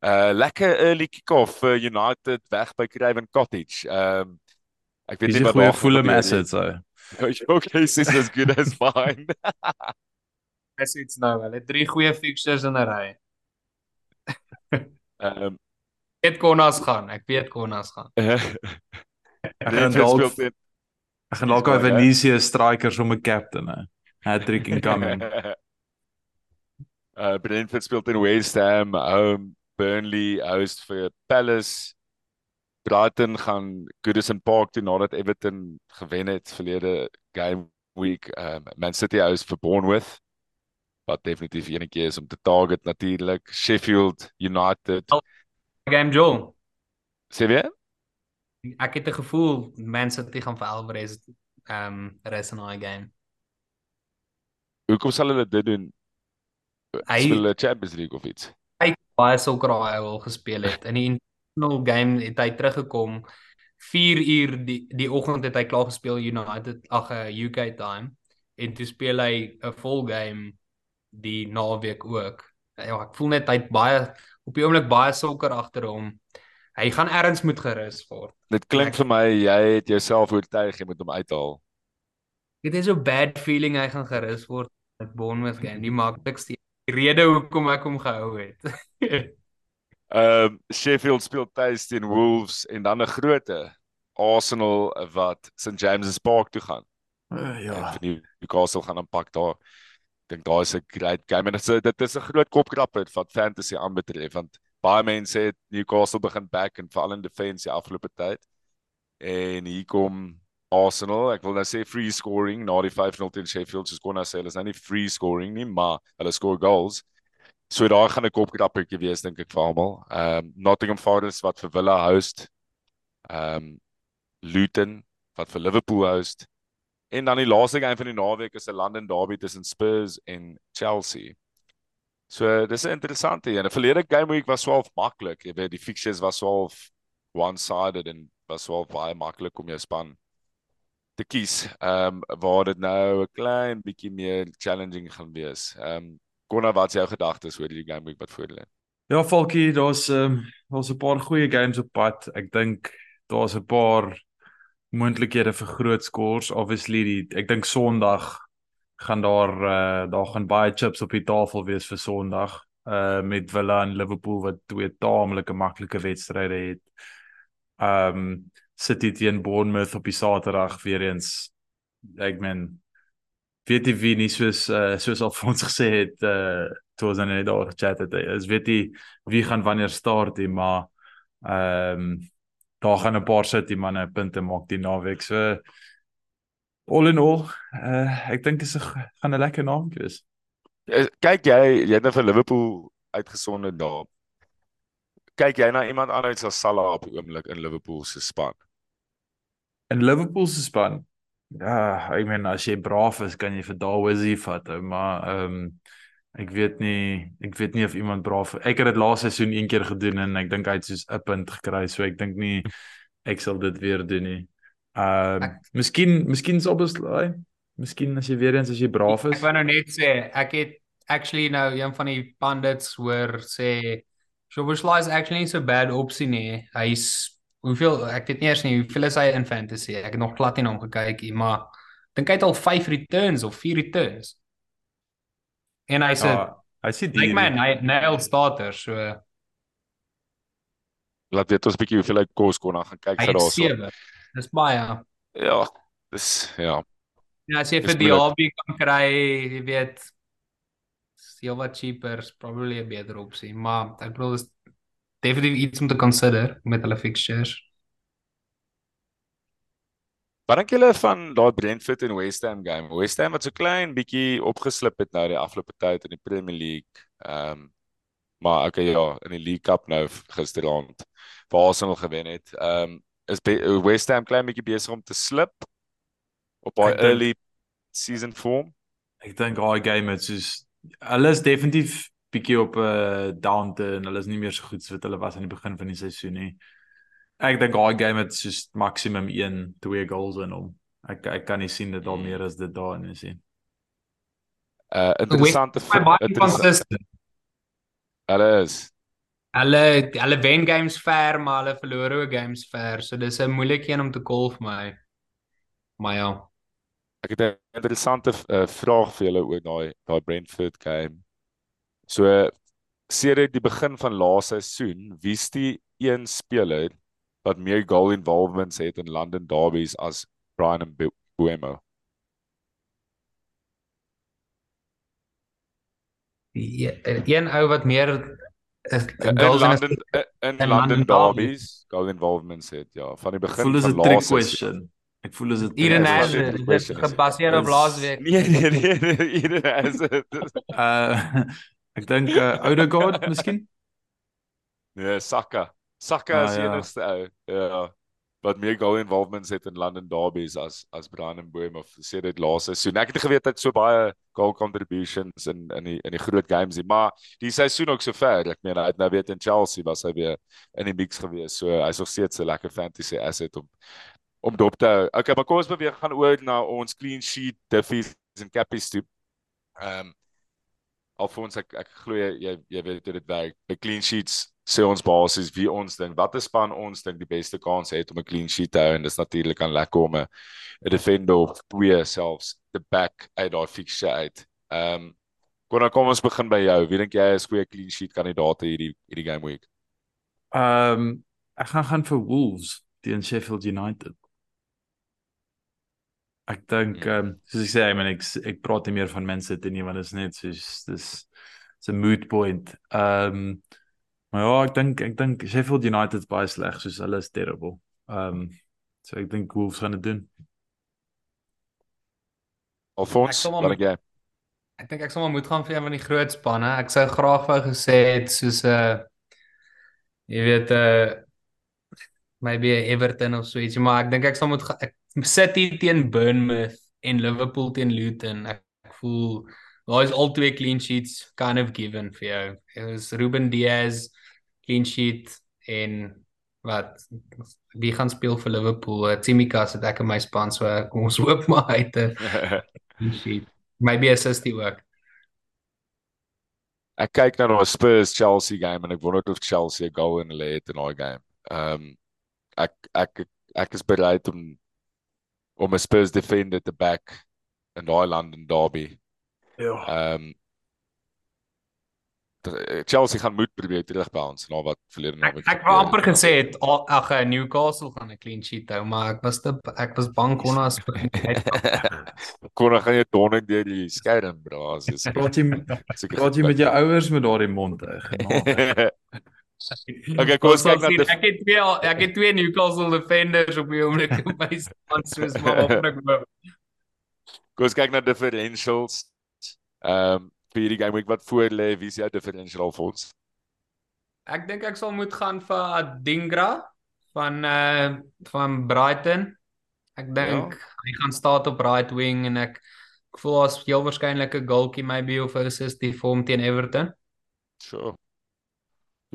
Uh lekker early kick-off vir United weg by Craven Cottage. Ehm um, ek weet nie wat voel om assets so. Okay, this is as good as fine. Assets nou, hulle het drie goeie fixtures in 'n ry. Ehm um, weet Konas gaan, ek weet Konas gaan. ek gaan dalk Ek gaan dalk 'n Venetië striker om 'n captain hè. Hat-trick incoming. uh Brentford speel teen West Ham, home Burnley host vir Palace. Brighton gaan Goodison Park toe nadat Everton gewen het verlede game week. Um Man City host vir Bournemouth. Wat definitief enetjie is om te target natuurlik. Sheffield United. Game Joel. Sê weer? Ek het 'n gevoel Man City gaan vir Alvarez um res in daai game. Hoekom sal hulle dit doen? Hy speel die Champions League of iets. Baie sokker hy al gespeel het. In die international game het hy teruggekom 4 uur die die oggend het hy klaar gespeel United ag UK time en toe speel hy 'n vol game die naweek ook. Ja, ek voel net hy het baie op die oomblik baie sokker agter hom. Hy gaan ergens moet gerus word. Dit klink vir my jy het jouself oortuig jy moet hom uithaal. Dit is so bad feeling hy gaan gerus word met Bournemouth game. Die maklikste rede hoekom ek hom gehou het. Ehm um, Sheffield speel tuis teen Wolves en dan 'n groote Arsenal wat St James's Park toe gaan. Uh, ja. En Newcastle gaan aanpak daar. Ek dink daar is 'n great game en dit is dit is 'n groot kopkrapper wat fantasy aanbetref want baie mense het Newcastle begin back en veral in defense die afgelope tyd. En hier kom Arsenal, ek wil nou sê free scoring na die 5-0 teen Sheffield, soos kon nou sê, hulle is nou nie free scoring nie, maar hulle score goals. So daar gaan 'n kopkrappertjie wees dink ek vir almal. Ehm um, Nottingham Forest wat vir Villa host. Ehm um, Luton wat vir Liverpool host. En dan die laaste game van die naweek is 'n London derby tussen Spurs en Chelsea. So dis 'n interessante een. Die verlede game week was swaalf maklik. Jy weet die fixtures was swaalf one-sided en was swaalf baie maklik om jou span te kies. Ehm um, waar dit nou 'n klein bietjie meer challenging gaan wees. Ehm um, Konna wat is jou gedagtes oor die game week wat voor lê? Ja, Falkie, daar's ehm um, daar's 'n paar goeie games op pad. Ek dink daar's 'n paar moontlikhede vir groot scores. Obviously die ek dink Sondag gaan daar uh, daar gaan baie chips op die tafel wees vir Sondag uh met Villa en Liverpool wat twee taamlike maklike wedstryde het. Ehm um, City teen Bournemouth op die Saterdag weer eens. Ek meen weet jy wie nie soos uh, soos al vir ons gesê het uh toe ons net daar gechat het. Is weet jy wie gaan wanneer start die maar ehm um, daar gaan 'n paar City manne punte maak die naweek. So all in all, uh ek dink dit gaan 'n lekker naweek wees. Kyk jy, jy het nou vir Liverpool uitgesonder daar. Kyk jy na iemand anders as Salah op die oomblik in Liverpool se span? In Liverpool se span. Ja, ek meen as jy braaf is, kan jy vir Dawesi vat, maar ehm um, ek weet nie, ek weet nie of iemand braaf. Ek het dit laaste seisoen een keer gedoen en ek dink hy het soos 'n punt gekry, so ek dink nie ek sal dit weer doen nie. Ehm uh, miskien miskien sou beslaai. Miskien as jy weer eens as jy braaf is. Ek wou nou net sê ek het actually nou een van die pundits hoor sê Shobeslai is actually nie so bad opsie nie. Hy's hoeveel ek weet nie eers nie hoeveel is hy in fantasy. Ek het nog glad nie na hom gekyk nie, maar dink hy het al 5 returns of 4 returns. En hy sê ja, hy sê die like man, hy nail starter so laat weet ons bietjie hoeveel hy kos kon dan gaan kyk Hy vir daarso. 7. Dis baie. Ja, dis ja. Ja, as jy vir die hobby kan kry, jy weet, is heel wat cheaper, is probably 'n beter opsie, maar ek bedoel is definitief iets om te consider met hulle fixtures. Wat dink julle van daai Brentford en West Ham game? West Ham het so klein bietjie opgeslip het nou die afgelope tyd in die Premier League. Ehm um, maar okay ja, in die League Cup nou gisteraand waar Arsenal gewen het. Ehm um, is West Ham klein bietjie besig om te slip op dink- early season form. Ek dink daai game het soos hulle is definitief bietjie op 'n uh, downturn. Hulle is nie meer so goed so wat hulle was aan die begin van die seisoen nie. Ek dink daai game het soos maksimum 1, 2 goals in hom. Ek ek kan nie sien dat daar meer as dit daarin is nie. Uh interessante hulle is. Hulle hulle wen games ver, maar hulle verloor ook games ver, so dis 'n moeilike een om te call vir my. Maar ja. Ek het 'n interessante uh, vraag vir julle oor daai daai Brentford game. So sedert die begin van laaste seisoen, wie's die een speler wat meer goal involvements het in London derbies as Brian Mbeumo? Die eh, een ou wat meer is In goals in London in, in in London London derbies goal involvements het ja, van die begin voel van laaste seisoen. Ek voel is 'n Eden Ja, Hazard, dit dit gebaseer op laasweek. Nee nee nee, nee Eden Hazard. Uh ek dink uh, Odegaard miskien. Nee, Saka. Saka Ah, is die ja. enigste ou. Ja. Wat meer goal involvements het in London derbies as as Brian Mbeumo of sê dit laaste seisoen. Ek het nie geweet hy het so baie goal contributions in in die in die groot games nie, maar die seisoen ook so ver. Ek meen hy het nou weer in Chelsea was hy weer in die mix gewees. So hy's nog steeds 'n lekker fantasy asset om om dop te hou. Okay, maar kom ons beweeg gaan oor na ons clean sheet diffies en cappies toe. Ehm um, Alfons ek ek glo jy jy, weet hoe dit werk. By clean sheets sê ons basies wie ons dink watter span ons dink die beste kans het om 'n clean sheet te hou en dis natuurlik aan lekker om 'n defender of twee selfs te back uit daai fixture uit. Ehm um, dan kom ons begin by jou. Wie dink jy is goeie clean sheet kandidaate hierdie hierdie game week? Ehm um, ek gaan gaan vir Wolves teen Sheffield United. Ek dink Ja. ehm um, soos ek sê, I mean, ek ek praat nie meer van Man City nie want dit is net soos dis it's a moot point. Ehm um, maar ja, ek dink ek dink Sheffield United is baie sleg soos hulle is terrible. Ehm um, so ek dink Wolves gaan dit doen. Alfons, Ek wat jy? Ek dink ek sal maar moet gaan vir een van die groot spanne. Ek sou graag wou gesê het soos 'n uh, jy weet 'n uh, maybe 'n Everton of so iets, maar ek dink ek sal moet ek City teen Bournemouth en Liverpool teen Luton. Ek, ek voel daar is al twee clean sheets kind of given vir jou. Dit is Ruben Diaz clean sheet en wat wie gaan speel vir Liverpool? Uh, Tsimikas het ek in my span so kom ons hoop maar hy het 'n clean sheet. Maybe assistie ook. ek kyk nou na daai Spurs Chelsea game en ek wonder of Chelsea 'n goal in hulle het in daai game. Ehm um, ek ek ek is bereid om om 'n Spurs defender te back in daai London derby. Ja. Ehm um, Chelsea gaan moet probeer terugbounce na wat verlede Ek naweek. ek wou amper gesê het ag eh, Newcastle gaan 'n clean sheet hou, maar ek was te ek was bang kon as kon dan gaan jy donder deur die skerm bra as is. Praat jy praat jy met jou ouers met daardie mond hè. Okay, kom ons kyk na die die- ek het twee ek het twee Newcastle defenders op die oomblik op my span soos maar op ek wou. Kom ons kyk na differentials. Ehm um, vir hierdie game week wat voor lê, wie is jou differential vir ons? Ek dink ek sal moet gaan vir Adingra van uh van Brighton. Ek dink hy gaan staan op right wing en ek ek voel as heel waarskynlik 'n goaltjie maybe of 'n assist vir hom teen Everton. Sure.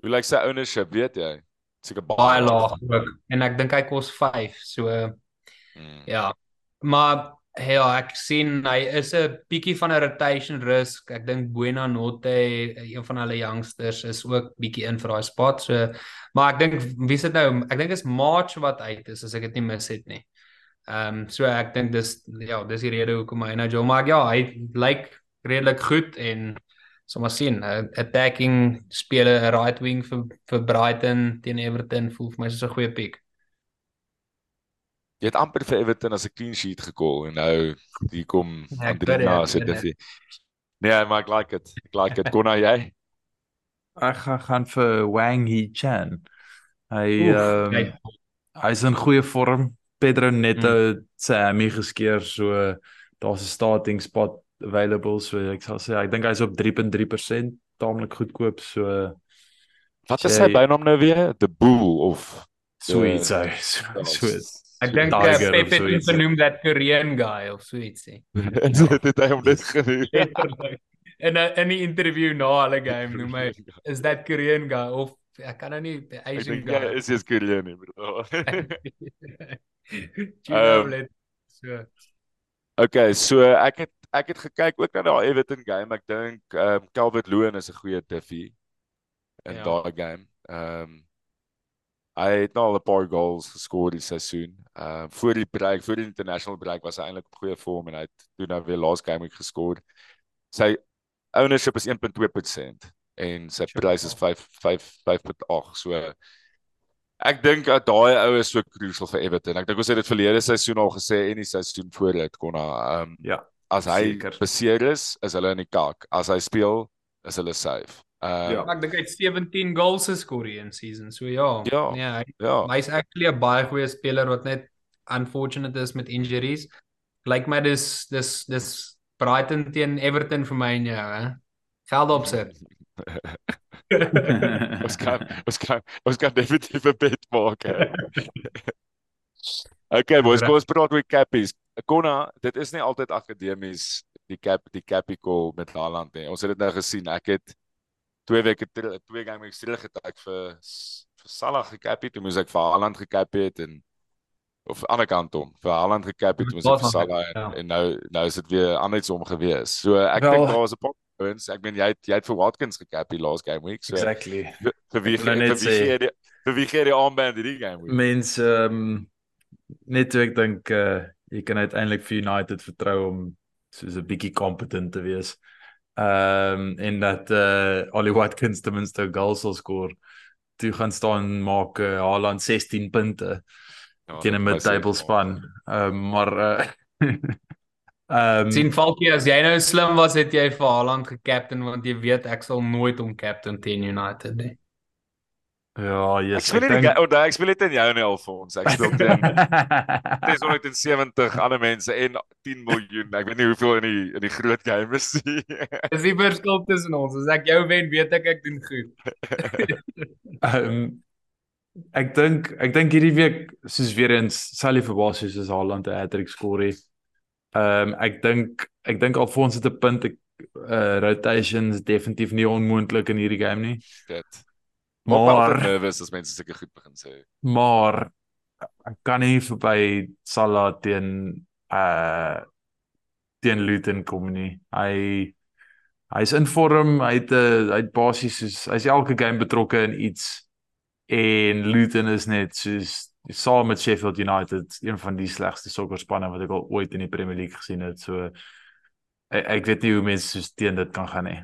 Hoe lyk sy ownership, weet jy? Seker Baie laag ook en ek dink hy kos 5. So Mm. ja. Maar ja, ek sien hy is 'n bietjie van 'n rotation risk. Ek dink Buena Notte, een van hulle youngsters is ook bietjie in vir daai spot. So maar ek dink wie sit nou? Ek dink is March wat uit is as ek dit nie mis het nie. Ehm um, so ek dink dis ja, dis die rede hoekom hy nou Joe maar ja, hy lyk redelik goed en So maar sien, 'n attacking speler, 'n right wing vir vir Brighton teen Everton voel vir my soos 'n goeie pick. Jy het amper vir Everton as 'n clean sheet gekol en nou hier kom Ja, Andrina se ek weet, dit. Nee, maar ek like dit. Ek like dit. Kon na jy? Ek gaan gaan vir Wang Hee Chan. Hy Oef, ehm kyk. hy's in goeie vorm. Pedro Neto mm. sy hammy geskeer so daar's 'n starting spot available so ek sal sê ek dink hy's op 3.3% taamlik goedkoop so Wat is sy bynaam nou weer? The Bull of sweet Ja. so so, so Ek dink Pep het hom zoiets, genoem dat Korean guy of so ietsie. dit het hy hom dit genoem. In 'n in die interview na hulle game noem hy is that Korean guy of ek kan nou nie the Asian guy. is jy's Koreaan nie, bro. Know, Ehm, so. Okay, so ek het ek het gekyk ook na daai Everton game. Ek dink ehm um, Calvert Lewin is 'n goeie tiffie in Ja. daai game. Ehm um, hy het nou al 'n paar goals geskoor die seisoen. Ehm uh, voor die break, voor die international break was hy eintlik op goeie vorm en hy het toe nou weer last game geskoor. Sy ownership is 1.2% en sy prys is 5 5 5.8. So ek dink dat daai ou is so crucial vir Everton. Ek dink ons het dit verlede seisoen al gesê en die seisoen voor dit kon hy ehm ja as hy Seker. beseer is, is hulle in die kak. As hy speel, is hulle safe. Ehm Ja. Ek dink hy het 17 goals geskoor in season. So ja. Ja. Nee, hy ja. hy's actually 'n baie goeie speler wat net unfortunate is met injuries. Lyk my dis dis dis Brighton teen Everton vir my en jou, hè. Geld opsit. ons kan ons kan ons kan definitief 'n bet maak. okay, boys, kom ons praat oor cappies. Konna, dit is nie altyd akademies die cap die cappy call met Haaland nie. Ons het dit nou gesien. Ek het twee weke ter, twee game weeks terug getak vir vir Salah gecappy, toe moes ek vir Haaland gecappy het en of aan die ander kant om vir Haaland gecappy, toe moes ek vir Salah en, ja. en nou nou is dit weer andersom gewees. So ek Wel- dink daar was 'n paar points. Ek meen jy het, jy het vir Watkins gecappy last game week. So exactly vir wie Ek vir wie gee die vir wie gee die armband hierdie game week? mense um, net toe ek dink uh, jy kan uiteindelik vir United vertrou om soos 'n bietjie competent te wees. Ehm um, en dat uh Ollie Watkins ten minste 'n goal sal skoor. Toe gaan staan maak uh, Haaland 16 punte Ja, teen 'n mid-table span. Ehm um, maar uh ehm sien Falkie as jy nou slim was het jy vir Haaland gekapten want jy weet ek sal nooit hom captain teen United nie. Ja, Ek yes, speel nie die ga- oh, nee, ek speel dit in jou nie Alfons. Ek speel teen 670 ander mense en 10 miljoen. Ek weet nie hoeveel in die in die groot game is nie. Dis die verskil tussen ons. As ek jou wen, weet ek ek doen goed. Ehm um, ek dink ek dink hierdie week soos weer eens sal jy verbaas wees as Haaland 'n hat-trick skoor het. Ehm um, ek dink ek dink Alfons het 'n punt ek uh, rotations definitief nie onmoontlik in hierdie game nie. Dit. Maar nervous as mense sulke goed begin sê. maar ek kan nie verby Salah teen uh teen Luton kom nie. Hy hy's in vorm, hy het 'n hy het basies soos hy's elke game betrokke in iets en Luton is net soos saam met Sheffield United een van die slegste sokkerspanne wat ek al ooit in die Premier League gesien het. So ek, ek weet nie hoe mense soos teen dit kan gaan nie.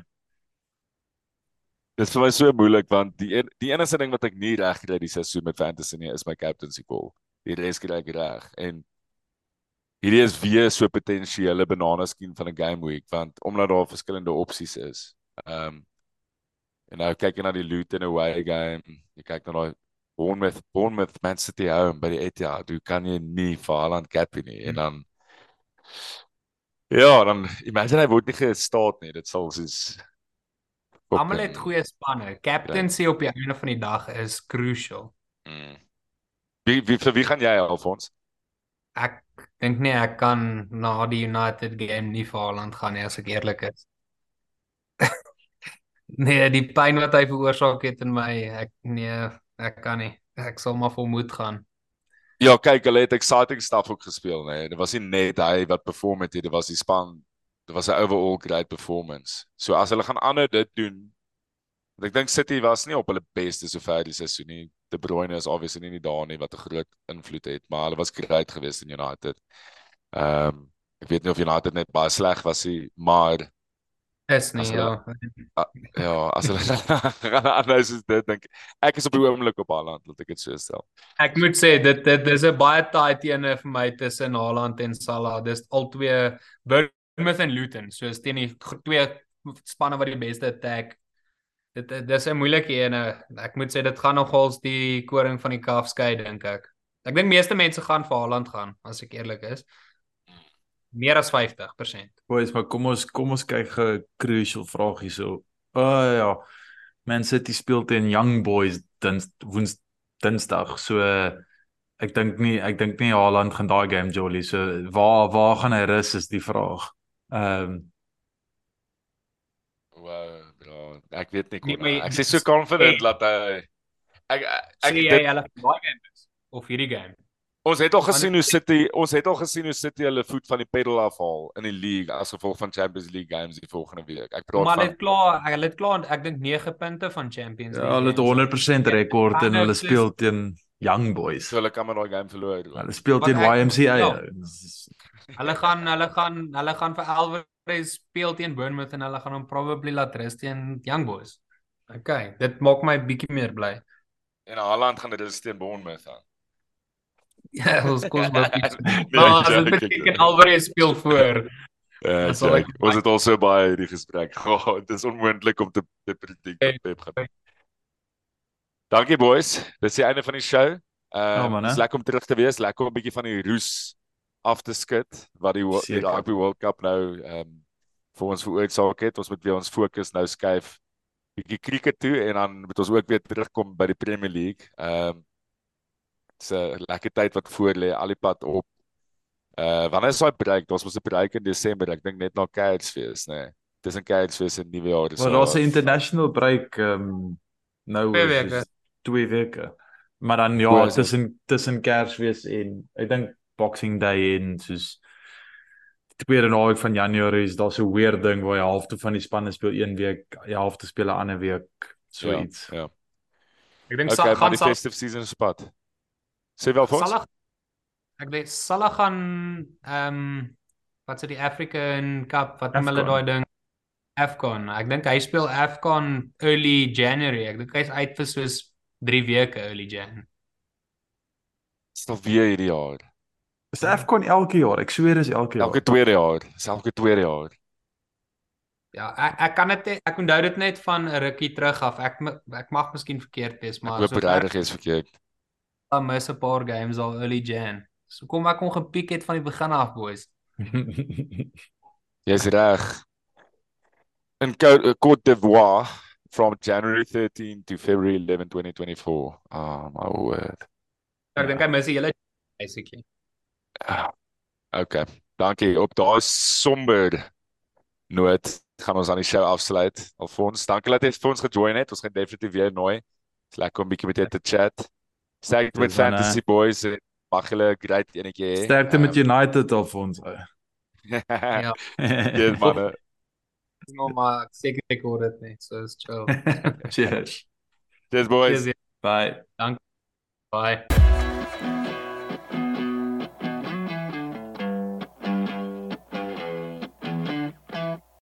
Dit is vir my so moeilik want die een, die enigste ding wat ek nie reg kry die seisoen met fantasy nie is my captaincy call. Die res kry ek reg en hierdie is weer so potensiële banana skin van 'n game week want omdat daar verskillende opsies is. Ehm um, en nou kyk jy na die Luton away game, jy kyk na daai Bournemouth Bournemouth Man City home by die Etihad, jy kan jy nie vir Haaland cap nie en dan Ja, dan imagine hy word nie gestaat nie. Dit sal soos Almal het goeie spanne. Captaincy op die einde van die dag is crucial. Mm. Wie wie vir wie gaan jy Alfons? Ek dink nie ek kan na die United game nie vir Haaland gaan nie as ek eerlik is. nee, die pyn wat hy veroorsaak het in my, ek nee, ek kan nie. Ek sal maar volmoed gaan. Ja, kyk, hulle het exciting stuff ook gespeel, nee. Dit was nie net hy wat perform het, dit was die span. Dit was 'n overall great performance. So as hulle gaan aanhou dit doen, want ek dink City was nie op hulle beste sover die seisoen nie. De Bruyne is obviously nie daar nie wat 'n groot invloed het, maar hulle was great geweest in United. Ehm um, ek weet nie of United net baie sleg was nie, maar Is nie As ja. hulle- Ja, as hulle gaan anders is dit dink ek. is op die oomblik op Haaland, laat ek dit so stel. Ek moet sê dit dit dis 'n baie tight ene vir my tussen Haaland en Salah. Dis albei Bournemouth en Luton. So is teen die twee spanne wat die beste attack. Dit dis 'n moeilike ene. Ek moet sê dit gaan nogals die koring van die kalf skei dink ek. Ek dink meeste mense gaan vir Haaland gaan as ek eerlik is. Meer as 50%. Boys, maar kom ons kom ons kyk 'n crucial vraag hierso. O oh, ja. Man City speel teen Young Boys dins woens Dinsdag. So ek dink nie ek dink nie Haaland gaan daai game jolly. So waar waar gaan hy rus is die vraag. Ehm um, Wow, bro. Ek weet nie Nee, kon. maar jy- Ek sê so confident Hey. dat hy ek ek, Sê jy hulle daai game is of hierdie game? ons het al gesien hoe City ons het al gesien hoe City hulle voet van die pedal afhaal in die league as gevolg van Champions League games die volgende week. Ek praat Maar hulle van het klaar, hulle het klaar ek dink 9 punte van Champions ja, League. hulle het games. 100% rekord en hulle speel teen Young Boys. so hulle kan met daai game verloor. Hulle speel teen YMCA. ja. Hulle gaan hulle gaan hulle gaan vir Alvarez speel teen Bournemouth en hulle gaan hom probably laat rus teen Young Boys. Okay, dit maak my bietjie meer bly. En Haaland gaan dit teen Bournemouth aan. Ja, ons kos wel. Nee, Maar as dit beteken Alvarez speel voor. Ja, Jake, ons het al so baie hierdie gesprek gehad. Dit is onmoontlik om te te predict Pep gaan. Dankie boys. Dis die einde van die show. Ja, Ehm um, hè? is lekker om terug te wees, lekker om 'n bietjie van die roes af te skud wat die, die. Rugby World Cup nou ehm um, vir ons veroorsaak het. Ons moet weer ons fokus nou skuif bietjie cricket toe en dan moet ons ook weer terugkom by die Premier League. Ehm um, Dit's 'n lekker tyd wat voor lê, al die pad op. Uh wanneer is daai break? Ons moet 'n break in Desember, ek dink net na Kersfees, nê. Nee. Tussen Kersfees en Nuwejaar. dis Maar so- daar's 'n international break ehm um, nou Twee is- weke. Is twee weke. Maar dan ja, tussen tussen Kersfees en ek dink Boxing Day en soos die tweede naweek van Januarie is daar so 'n weird ding waar jy halfte van die spanne speel een week, die helfte speel 'n ander week, so Ja, iets. Ja. Ek dink Okay, gaan die festive season is pad. Sê wel vir ons. Salah ek dink Salah gaan ehm wat sê die African Cup, wat noem hulle daai ding? Afcon. Ek dink hy speel Afcon early January. Ek dink hy's uit vir soos 3 weke early Jan. Dis nog weer hierdie jaar. Is Afcon elke jaar? Ek sweer is elke jaar. Elke tweede jaar. Dis elke tweede jaar. Ja, ek ek kan dit ek onthou dit net van 'n rukkie terug af. Ek ek mag miskien verkeerd wees, Ek maar hoop sover regtig is verkeerd. ek mis 'n paar games al early Jan. So kom ek kon gepiek het van die begin af, boys. Jy's reg. In Côte d'Ivoire from January 13 to February 11 2024. Ah, my word. Ek dink hy mis die hele basically. Ah, Okay. Dankie. Op daai somber noot gaan ons aan die show afsluit. Alfons, dankie dat jy vir ons gejoin het. Ons gaan definitief weer nooi. Dis lekker om 'n bietjie met jou te chat. Sterkte met Fantasy Boys. en Mag julle 'n great enetjie hê. Sterkte met Ehm, United of ons. Ja, Yes, manne. Dis nog maar ek seker ek hoor dit net. So is chill. Cheers. Cheers boys. Cheers, Bye. Bye.